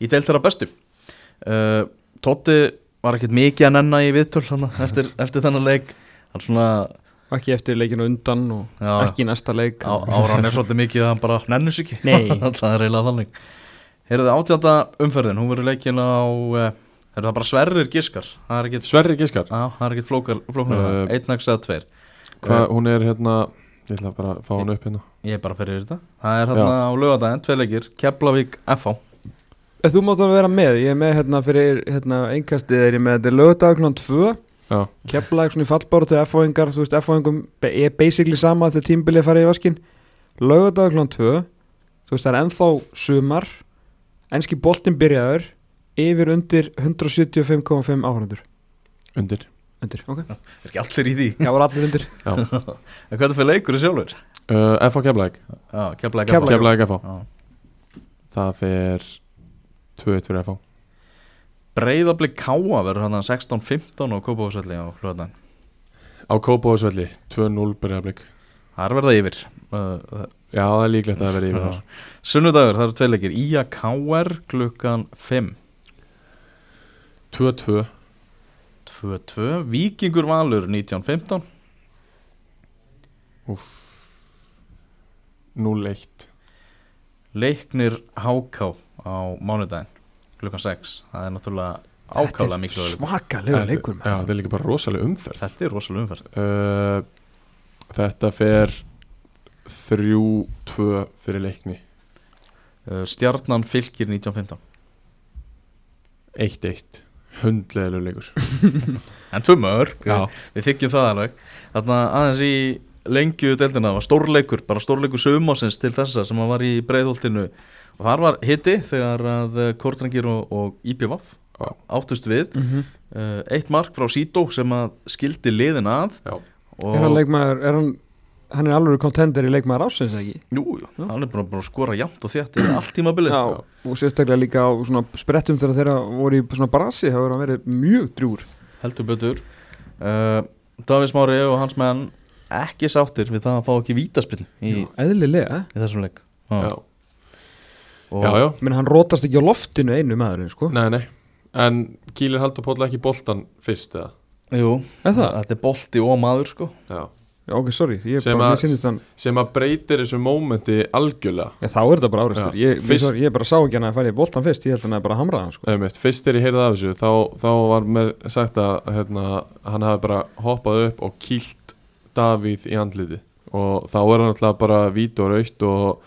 í þeirra bestu uh, Totti var ekkert mikið að nenna í viðtöl hana, eftir, eftir þennan leik hann svona ekki eftir leikinu undan og Já. ekki í næsta leik á, áran er svolítið mikið að hann bara nennus ekki það er eiginlega þannig Heyrðu átjönda umferðin, hún verður leikin á uh, er það bara sverrir giskar? Það er ekkert Sverri Giskar, Já, það er ekkert flókar, flóknar Uh, uh, einn nags eða tveir. hvað, hún er hérna Ég ætla bara að fá hann upp hérna. Ég er bara fyrir þetta. Það er hérna á lögadaginn, tvei leikir Keflavík FH Ef Þú mátt alveg vera með, ég er með hérna fyrir hérna einkastið er ég með. Þetta er lögdag kl. 2 Já, Keflag svona í fallbáru til F-fóingar Þú veist F-fóingum er basically sama þegar tímbilið farið í vaskin Lögdag kl. 2 Þú veist það er ennþá sumar. Enski boltinn byrjaður Yfir undir 175,5 áhrandur undir. Undir, ok. Er ekki allir í því? Já, voru allir undir. Já, En hvað er það fyrir leikur sjálfur? uh, F á Keflæk Já, Keflavík Keflavík. FH Keflæk F á Já. Það fer 2-1 fyrir F á Breiðablik Káa verður hann 16-15 á Kópavásvelli á lögadaginn Á Kópavóðsvelli 2-0 byrjaflik Það er verða yfir. Uh, Já, það er líklegt að það verði yfir Já. þar. Sunnudagur, það eru tvei leikir. Ía KR klukkan 5 2-2 2-2 Víkingur Valur 19-15 0-1 Leiknir HK á mánudaginn klukkan 6 það er náttúrulega ákála miklu Svakalega leikur Já, þetta er líka bara rosalega umferð. Þetta er rosalega umferð. Uh, Þetta fer 3-2 fyrir leikni. Uh, Stjarnan fylgir 1915 1-1 Hundleðilegu leikur. En tvö mörg, Já. við, þykjum það alveg. Þarna aðeins í lengju deildina, það var stórleikur, bara stórleikur sögumásins til þessa sem að var í breiðholtinu. Og þar var hitti þegar að Kortrangir og, og IPVaf áttust við. Mm -hmm. eitt mark frá Sító sem að skildi liðin að. Er hann leikmaður, er hann Hann er alveg kontender í leikmaður ásins, ekki? Jú, jú, hann er búin að skora jafnt og þétt í allt tímabilið. Já, og sérstaklega líka á svona sprettum þegar þeirra voru í svona brasi hefur hann verið mjög drúr heldur betur. Uh, Davís Mári og hans menn ekki sáttir við það að fá ekki vítaspinn í, eðlilega. í þessum leik. Já, Og já, já. menn hann rótast ekki á loftinu einu maðurinn sko. Nei, nei. En Kýlir haldur Póll ekki boltan fyrst eða? Jú, Er það? þetta er bolti og maður sko. Já, ok, sorry, ég, Sem bara, hann Sem að breytir þessu mómenti algjörlega. Já, þá er þetta bara áreistur ég, fyrst- ég, bara sá ekki hann að færi í boltan fyrst. Ég held hann að bara hamra hann sko. Einmitt, fyrst þegar ég heyrði af þessu þá, þá var mér sagt að hérna, hann hafi bara hoppað upp og kýlt Davíð í andliti og þá er hann alltaf bara vít og raukt og,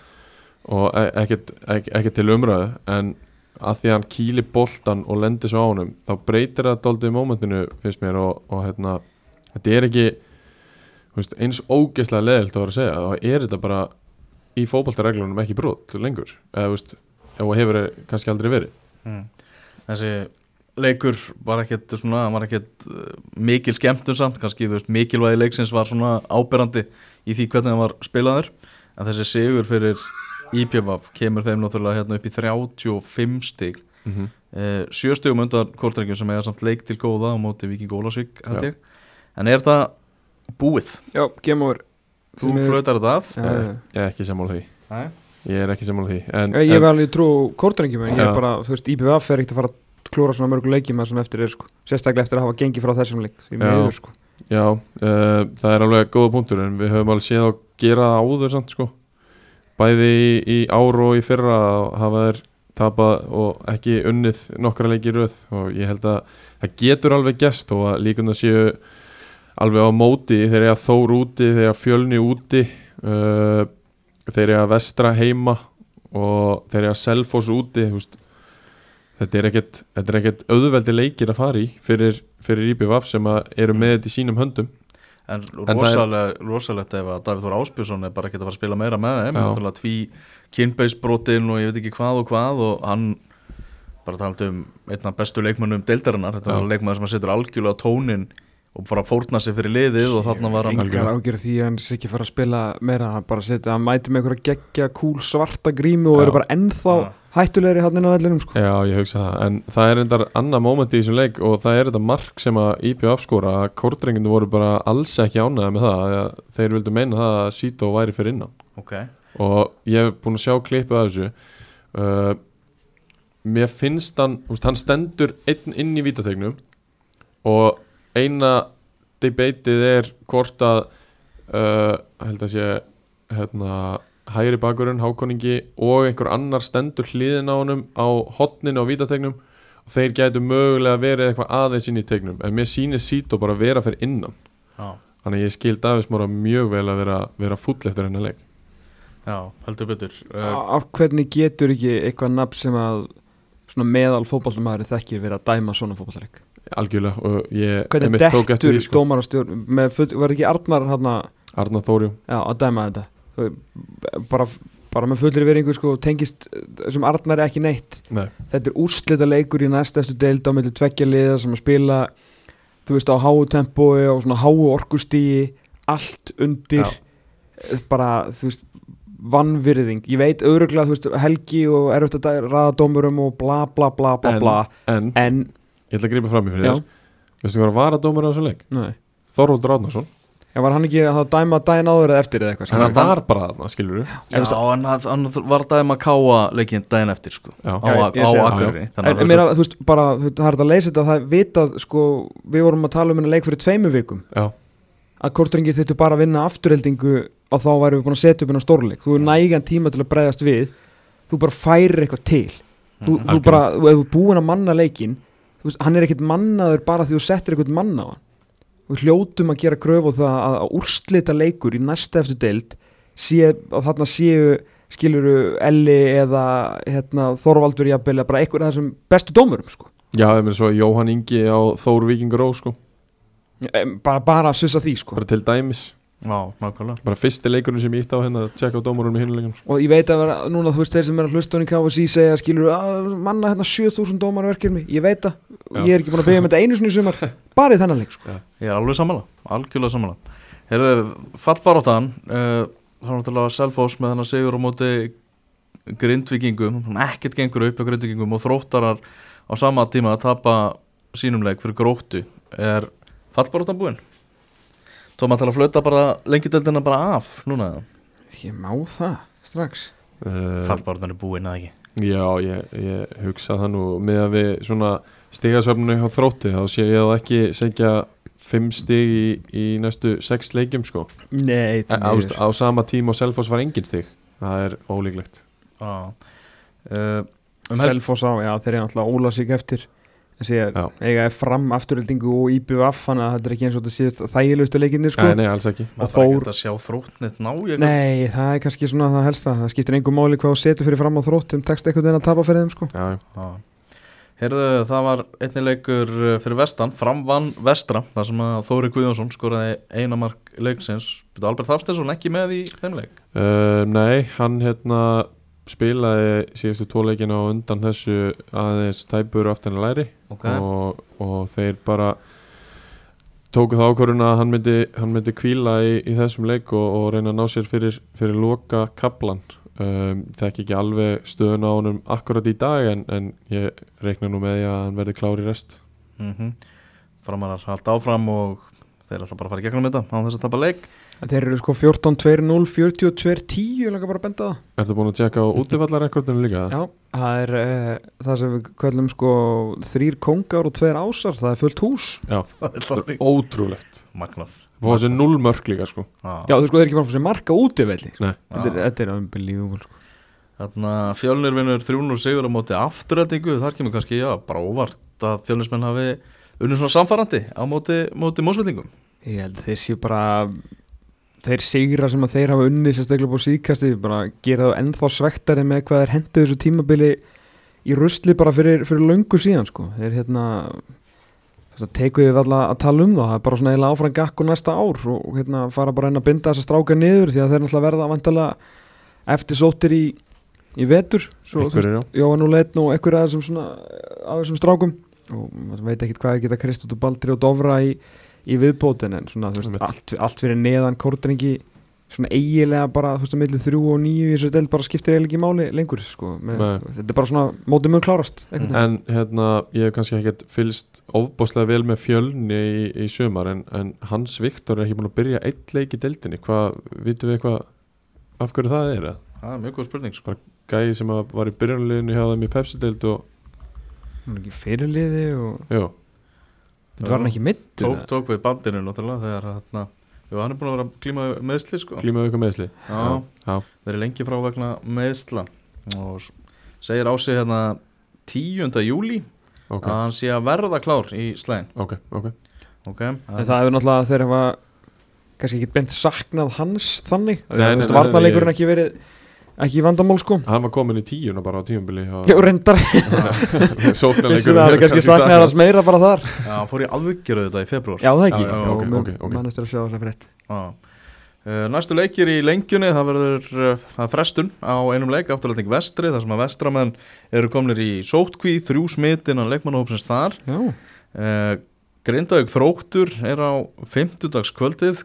og e- ekkert, ek, ekkert til umræðu. En að því að hann kýli boltan og lendir svo á honum þá breytir það doldið mómentinu finnst mér og, og hérna, þetta er ekki veist, eins ógeðslega leðilt að vera að segja þá er þetta bara í fótboltareglunum ekki brot lengur. Eða veist, ef það hefur kannski aldrei verið. Mm. Þessi leikur var ekkert svona, var ekkert uh, mikil skemmtun samt, kannski veist, mikilvægi leiksins var svona áberandi í því hvernig hann var spilaður. En þessi sigur fyrir IPVAF kemur þeim náttúrulega hérna upp í 35 stig. Mm -hmm. uh, sjö stigum undan kórtrengjum sem eiga samt leik til góða á móti Viking Ólasvík en er það búið? Já, game over Þú miður- flautar þetta af? Ég, já. ég er ekki sammála því Nei. ég er ekki sammála því en, Ég, ég en, var alveg trú kórtrengjum en ég er bara, þú veist, IPVF er ekkert að fara að klóra svona mörgu leikjum að sem eftir er sko sérstaklega eftir að hafa gengið frá þessum leik því Já. miður sko Já, uh, það er alveg góða punktur en við höfum alveg séð á gera áður samt sko bæði í, í ár og í fyrra að hafa þeir tapað og ekki unnið nokkra leiki í röð og ég held að það getur alveg gest og að líkund að séu alveg á móti þeir eru að þór úti, þeir eru að fjölni úti uh, þeir eru að vestra heima og þeir eru að selfos úti veist. Þetta er ekkert, er auðveldi leikir að fara í fyrir, fyrir IBVF sem að eru með þetta í sínum höndum. En rosalega, rosalegt ef að Davíð Þór Áspjörsson er bara ekki að fara að spila meira með þeim náttúrulega tví kynbeisbrotin og ég veit ekki hvað og hvað og hann bara talandi um einna bestu leikmönnum deildarinnar, þetta er leikmönn sem setur algjörlega tónin og bara fórna sig fyrir liðið og þarna var hann Engar ágjör því að hann sé ekki fara að spila meira hann bara setja, hann mæti með einhverja geggja kúl svarta grímu og eru bara ennþá Já. hættulegri hann inn á vellinum sko. Já, ég hugsa það, en það er endar annað móment í þessum leik og það er þetta mark sem að IBVF skora að kórdrenginu voru bara alls ekki ánæða með það að þeir vildu meina það að Sito væri fyrir innan. Ok, og ég hef búin að sjá klippið af þessu. Uh, mér finnst hann, hann stendur einn inn í vítategnum og eina debatið er hvort að uh, held að sé hérna, hægri bakurinn, hákoningi og einhver annar stendur hliðin á honum á hotninu á vítategnum og þeir gætu mögulega verið eitthvað aðeins inn í tegnum en mér sýnir Sito bara vera fyrir innan. Já, þannig ég skil Davís Móra mjög vel að vera, vera full eftir hennar leik. Já, heldur betur. Uh, af hvernig getur ekki eitthvað nafn sem að svona meðal fótballumæður þekkir verið að dæma svona fótballleik algjörlega og ég hvernig dettur sko. dómarastjórn með full, var ekki Arnar hann Arnar Þórjum já, að dæma þetta. Bara, bara með fullir veringu sko, tengist þessum Arnar ekki neitt. Nei, þetta er úrslita leikur í næstastu deild á milli tveggja liða sem að spila þú veist á háu tempói og svona háu orkustíi allt undir Já. eh, bara þú veist vannvirðing, ég veit öruglega veist helgi og erfitt að dæ- raða dómurum og bla bla bla bla En- bla. en. En, ég ætla að gripa fram í fyrir þér. Veistu hvað var að dómur á þessu leik? nei. Þorvaldur Átnarsson Já, var hann ekki að dæma daginn áður eða eftir eða eitthvað Hann var bara þarna, skilur já, hann, hann var dæma að káa leikinn daginn eftir sko. Já. á, á, það. Akureyri En, að mér, að, þú veist, bara, þú veist, það er þetta að leysa þetta það er vitað, sko, við vorum að tala um hennar leik fyrir tveimu vikum, Já, að kortringi þurftu bara að vinna afturheldingu og þá værum við búin að setja upp hennar stórleik, þú er nægan tíma til að bregðast við, þú bara færir eitthvað til, þú, þú algjörlega. bara þú ef þú er búin að manna leikin þú veist, hann er ekkit mannaður bara því þú settir eitthvað manna á hann við hljótum að gera kröf á það að, að úrslita leikur í næsta eftir deild sé, að þarna séu skiluru Elli eða hérna, Þorvaldur jafnvel eða bara einhver af þessum bestu dómurum sko. já, ég meina svo Jóhann Ingi á Þór Víkingur Ó sko bara, bara að sussa því sko. Bara til dæmis já, nákvæmlega. Bara fyrsti leikurinn sem ég ítti á hérna að tjekka á dómurum í hinuleikum sko. og ég veit að vera, núna þú veist þeir sem er að hlusta hann í KFC segja skiluru að manna hérna 7000 dómarverkefni ég veit að, ég er ekki búin að byggja um þetta einu sinni í sumar. Bara í þennan leik sko. Ég er alveg sammála, algjörlega sammála. Herðu, fallbaróttan uh, Það er náttúrulega Selfoss með þennan sigur á móti grindvikingum hann ekkert gengur upp á grindvikingum og þróttarar á sama tíma að tapa sínum leik fyrir gróttu. Er fallbaróttan búinn? Tóma til að flauta bara lengjudeldina bara af núna ég má það strax. Uh, Fallbaróttan er búinn eða ekki? Já, ég, ég hugsa það nú. Með að við svona stigasöfninu hjá þrótti þá sé ég að ekki segja fimm stig í, í næstu sex leikjum sko. Nei, á, á, á sama tíma og Selfoss var engin stig. Það er ólíklegt. Já uh, um Selfoss á, já þeir eru náttúrulega óla sig eftir. er. Eiga er fram afturöldingu og IBVF þannig að þetta er ekki eins og þetta séu þægilegustu leikinni sko. Nei, nei, alls ekki maður og þarf Þór- ekki að sjá þróttnett ná ég Nei, það er kannski svona það helsta það skiptir engum máli hvað þú setur fyrir fram á þróttum tekst einhvern veginn að tapa fyrir þeim sko. Já, Já. Heyrðu, það var einnig leikur uh, fyrir vestan, framvann vestra, þar sem að Þóri Guðjónsson skoraði eina mark leiksins. Byrju Albert Hafstensson ekki með í þeim leik? uh, nei, hann hérna spilaði síðustu tóleikina og undan þessu aðeins tæpur aftan að læri. Ok, og, og þeir bara tóku það ákvörðun að hann myndi, hann myndi kvíla í, í þessum leik og, og reyna að ná sér fyrir, fyrir loka kaplan um, þekki ekki alveg stöðun á honum akkurat í dag en, en ég reikna nú með því að hann verði klár í rest. Mm framarar halda áfram og þeir ætla bara að fara gegnum þetta á þess að tapa leik. Þeir eru sko 14-2-0, 42-10 Ég langa bara að benda það. Ertu búin að tjekka á útivallarrekordinu líka? Já, það er uh, það sem við kallum sko þrýr kongar og tveir ásar, það er fullt hús. Já, Það er það er þannig. ótrúlegt. Magnað. Og þessi null mörk líka sko. Já, þú sko þeir eru ekki fara fyrir marka útivelli. Sko. Nei, Þetta er, þetta er unbelievable sko. Þarna fjölnir vinnur 300 sigur á móti afturrætingu, þar kemur kannski já, bara óvart að fjölnismenn hafi unnið svona samfarrandi á móti, móti mósvillingum Ég held þeir séu bara þeir sigra sem að þeir hafa unnið sérstaklega búið síðkasti bara gera það ennþá svektari með hvað er hendur þessu tímabili í rusli bara fyrir, fyrir löngu síðan sko. þeir hérna við alla að tala um það það er bara svona eiginlega áfram gakk og næsta ár og, hérna fara bara einn að binda þessa stráka niður því að þeir náttúrulega verða vantilega eftir sóttir í, í vetur. Jóhann og Leitn og einhverja af þessum svona af þessum strákum og maður veit ekkert hvað er geta Kristótt og Baldri og Dofra í, í viðbótin en svona þú veist allt, allt fyrir neðan kórdrengi svona eigilega bara þú veist að milli þrjú og níu í þessu del bara skiptir eiginlega ekki máli lengur sko með, þetta er bara svona mótið mjög klárast mm. En hérna, ég hef kannski ekkert fylst ofbáslega vel með fjölni í, í sumar en, en Hans Viktor er ekki búin að byrja eitt leik í deildinni hvað, vitum við eitthvað af hverju það er? Það er mjög góð spurning sko. Gæi sem að var í byrjanliðinu hjá þeim í Pepsi-deild og, ekki fyrirliði og jú, þetta var hann ekki mittur tók, tók við bandinu náttúrulega þegar jú, hann er búin að vera að klíma við meðsli sko. glímaðu ykkur meðsli Já, já, verið lengi frá vegna meðsla og segir á sig hérna 10. júli ok, að hann sé að verða klár í slæðin ok, ok. Okay. en það hefur náttúrulega þeir hafa kannski ekki beint saknað hans þannig. Nei, nei, nei, nei, varnarleikurinn ekki verið ekki vandamál sko. Hann var komin í tíuna bara á tíumbili Já, reyndar. Það er kannski saknaði hans meira bara þar. Já, hann fór í aðgerðu þetta í februar Já, það ekki. Já, já, ok, ok, ok. Mann eftir að sjá þess að frétt. Já. Uh, Næstu leikir í lengjunni það verður uh, það er frestun á einum leik afturlætning vestri þar sem að vestramenn eru komnir í sótkví þrjú smitt innan leikmannahópsins þar. Já, uh, Grindavík þróttur er á 50 dags kvöldið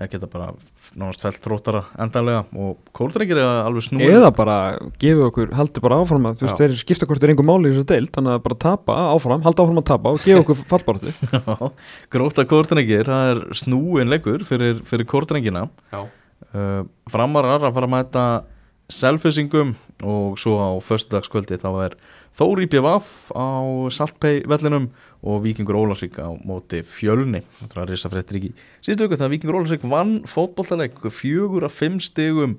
Já, geta bara nánast felt þróttara endanlega og kóldrengir er alveg snúið eða bara gefið okkur, haldi bara áfram að, þú veist, þeir skipta hvort er einhver máli í þessu deild, þannig að bara tapa áfram, halda áfram að tapa og gefa okkur fallbaratu Gróta kóldrengir, það er snúin leikur fyrir, fyrir kóldrengina Já, uh, Framarar að fara að mæta selfisingum og svo á föstudagskvöldi þá er Þóri BVF á Saltpei vellinum og Víkingur Ólasvík á móti fjölni. Þetta er að risa fréttir ekki síðustu viku þegar Víkingur Ólasvík vann fótbollaleik fjögur af fimm stigum.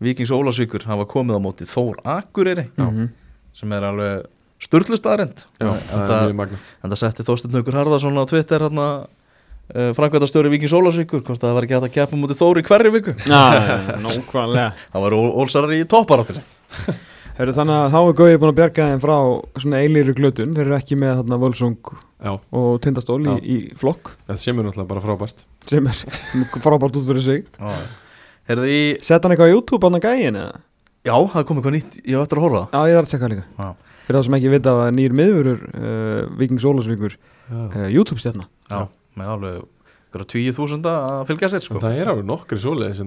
Víkings Ólasvíkur hafa komið á móti Þór Akureyri Já. Mhm. sem er alveg sturlu staðarind já, en það það, það setti Þorsteinn Haukur Harðarsson á Twitter hérna uh, framkvæmtastjóri Víkings Ólasvíkur hvort það var ekki hægt að keppa móti Þóri hverju viku. Nákvæmlega. Það var Ólsarar í topparáttir Heru, Þannig að þá er Gauði búin að bjarga þeim frá svona eilíri glötun, þeir eru ekki með þarna Völsung Já, og Tindastól í, í flokk. Þetta semur náttúrulega bara frábært. Sem er frábært út fyrir sig. Sett hann eitthvað á YouTube á hann gæin eða? já, það kom eitthvað nýtt, ég var eftir að horfa Já, ég þarf að tjekka það líka. Já. Fyrir það sem ekki vita að nýr miðurur uh, Víkings Ólasvíkur Já. uh, YouTube-stjarna. Já, með alveg ykkur 20.000 að fylgja sér sko. En það er alveg nokkri svoleiðis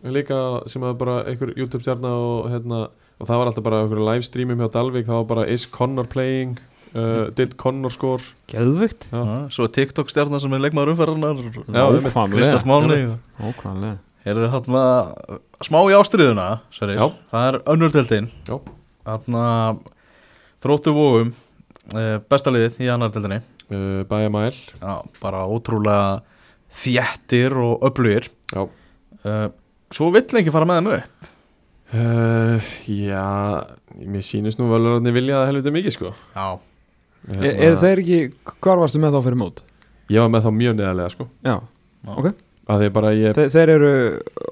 hérna líka sem að bara einhver YouTube stjarna og, hérna, og það var alltaf bara einhverju livestreamum hjá Dalvík það var bara is Connor playing? Uh, did Connor score. Já, Svo er TikTok stjarnar sem er leikmaður umferðarnar. Kristall Máni Ókvæmlega. Herðu þarna smá í ástriðuna það er önnur deltinn Já. Þarna þróttu vóum eh, besta liðið í annar deltinni uh, Bæjamæl Já, bara ótrúlega þjættir og öflugir. Já. uh, Svo vill ekki fara með þeim upp. Uh, já, mér sýnist nú valurarnir vilja það helviti mikið sko. Já, Er, er þeir ekki, hvar varstu með þá fyrir mót? Ég var með þá mjög neðarlega sko. Já, ok. Að því bara ég, Þe, Þeir eru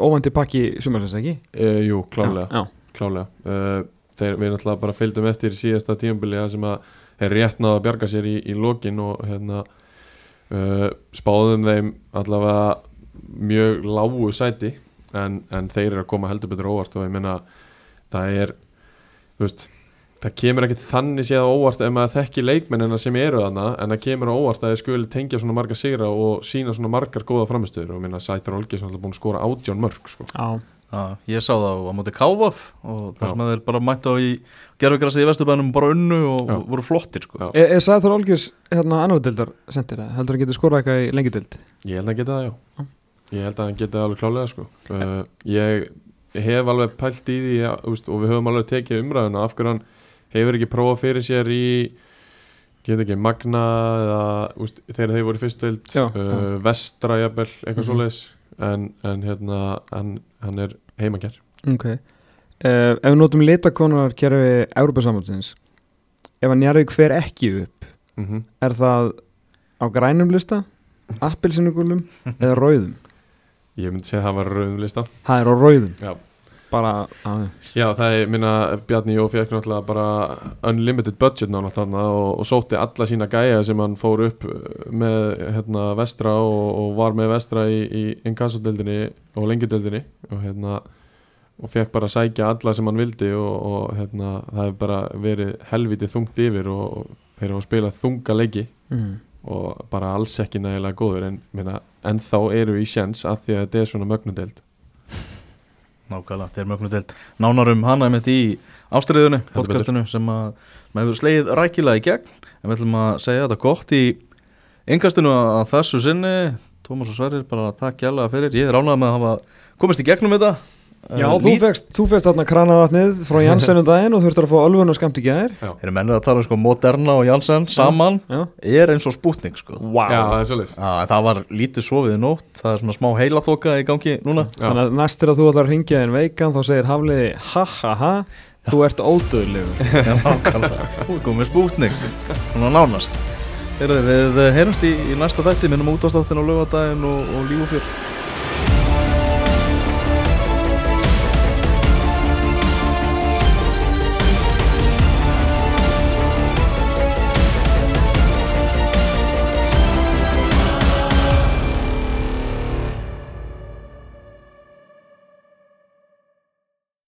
óvændi pakki sumarsins ekki? uh, jú, klálega Já, klálega uh, þeir, við náttúrulega bara fylgdum eftir síðasta tíumbili sem að er rétt náða að bjarga sér í, í lokin og hérna uh, spáðum þeim allavega mjög lágu sæti en, en þeir eru að koma heldur betur óvart og ég meina það er þú veist, það kemur ekkit þannig séð óvart ef maður þekki leikmennina sem eru þarna en það kemur óvart að þeir skuli tengja svona marga sigra og sína svona margar góða framistöður og ég meina Sæþur Olgis er alltaf búin að skora átján mörg sko. Já, Já, ég sá það á móti Kávaf og þar sem að þeir bara mættu á í gerfugrassi í Vesturbænum bara unnu og Já. voru flottir sko. Já. Er, er Sæður Olgers hérna annar deildar sendir það? Heldur að getur skorað eitthvað í lengi deild? Ég held að geta það, já Ég held að hann geta það alveg klálega sko. uh, Ég hef alveg pælt í því og við höfum alveg tekið umræðuna af hverju hann hefur ekki prófað fyrir sér í get ekki, Magna eða úst, þegar þeir voru Já, uh, já. Vestra jafnvel, eitthvað Mhm. svoleiðis en, en hérna hann, hann er heimager Ok uh, Ef við notum litakonar kerfi Európa-sambandsins Ef að Njarvík fer ekki upp mm Er það á grænum lista, appelsinugulum eða rauðum? Ég myndi segja að það var rauðum lista Það er á rauðum Já. Bara, að, Já, það er, minna, Bjarni Jó fekk náttúrulega bara unlimited budget náttúrulega og, og sótti alla sína gæja sem hann fór upp uh, með hérna, vestra og, og var með vestra í, í inkassodeldinni og lengjudeldinni og hérna og fekk bara að sækja alla sem hann vildi og, og hérna, það hefur bara verið helviti þungt yfir og, þeir hafa spilað þunga leiki mm. og bara alls ekki nægilega góður en minna, ennþá eru í sjens að því að þetta er svona mögnudeld Nákvæmlega, þeir mögnu til nánarum hana einmitt í ástriðunni, podcastinu sem að maður hefur slegið rækilega í gegn. En við ætlum að segja þetta gott í yngastinu að þessu sinni. Tómas og Sverrir, bara takk jæglega fyrir. Ég er ánægð með að hafa komist í gegnum þetta Já, Eh, þú lít- fegst, þú fegst þarna kranavatnið frá Janssen um daginn og þurftir að fá ölfun og skamt í gær. Þeir eru mennir að tala um sko Moderna og Janssen saman Já, er eins og spútning sko. Wow. Já, það er svolítið Já, það var lítið sofið í nótt, það er svona smá heilaþoka í gangi núna. Þannig að næst er að þú ætlar að ringja þinn veikan þá segir Hafliði ha ha ha þú ert ódöðlegur Já, nákvæmlega, þú er komið spútning svona nánast. Heyrðu, Við heyrumst í, í næsta þætti, minnum útastáttin á lögadaginn og, og lífufjör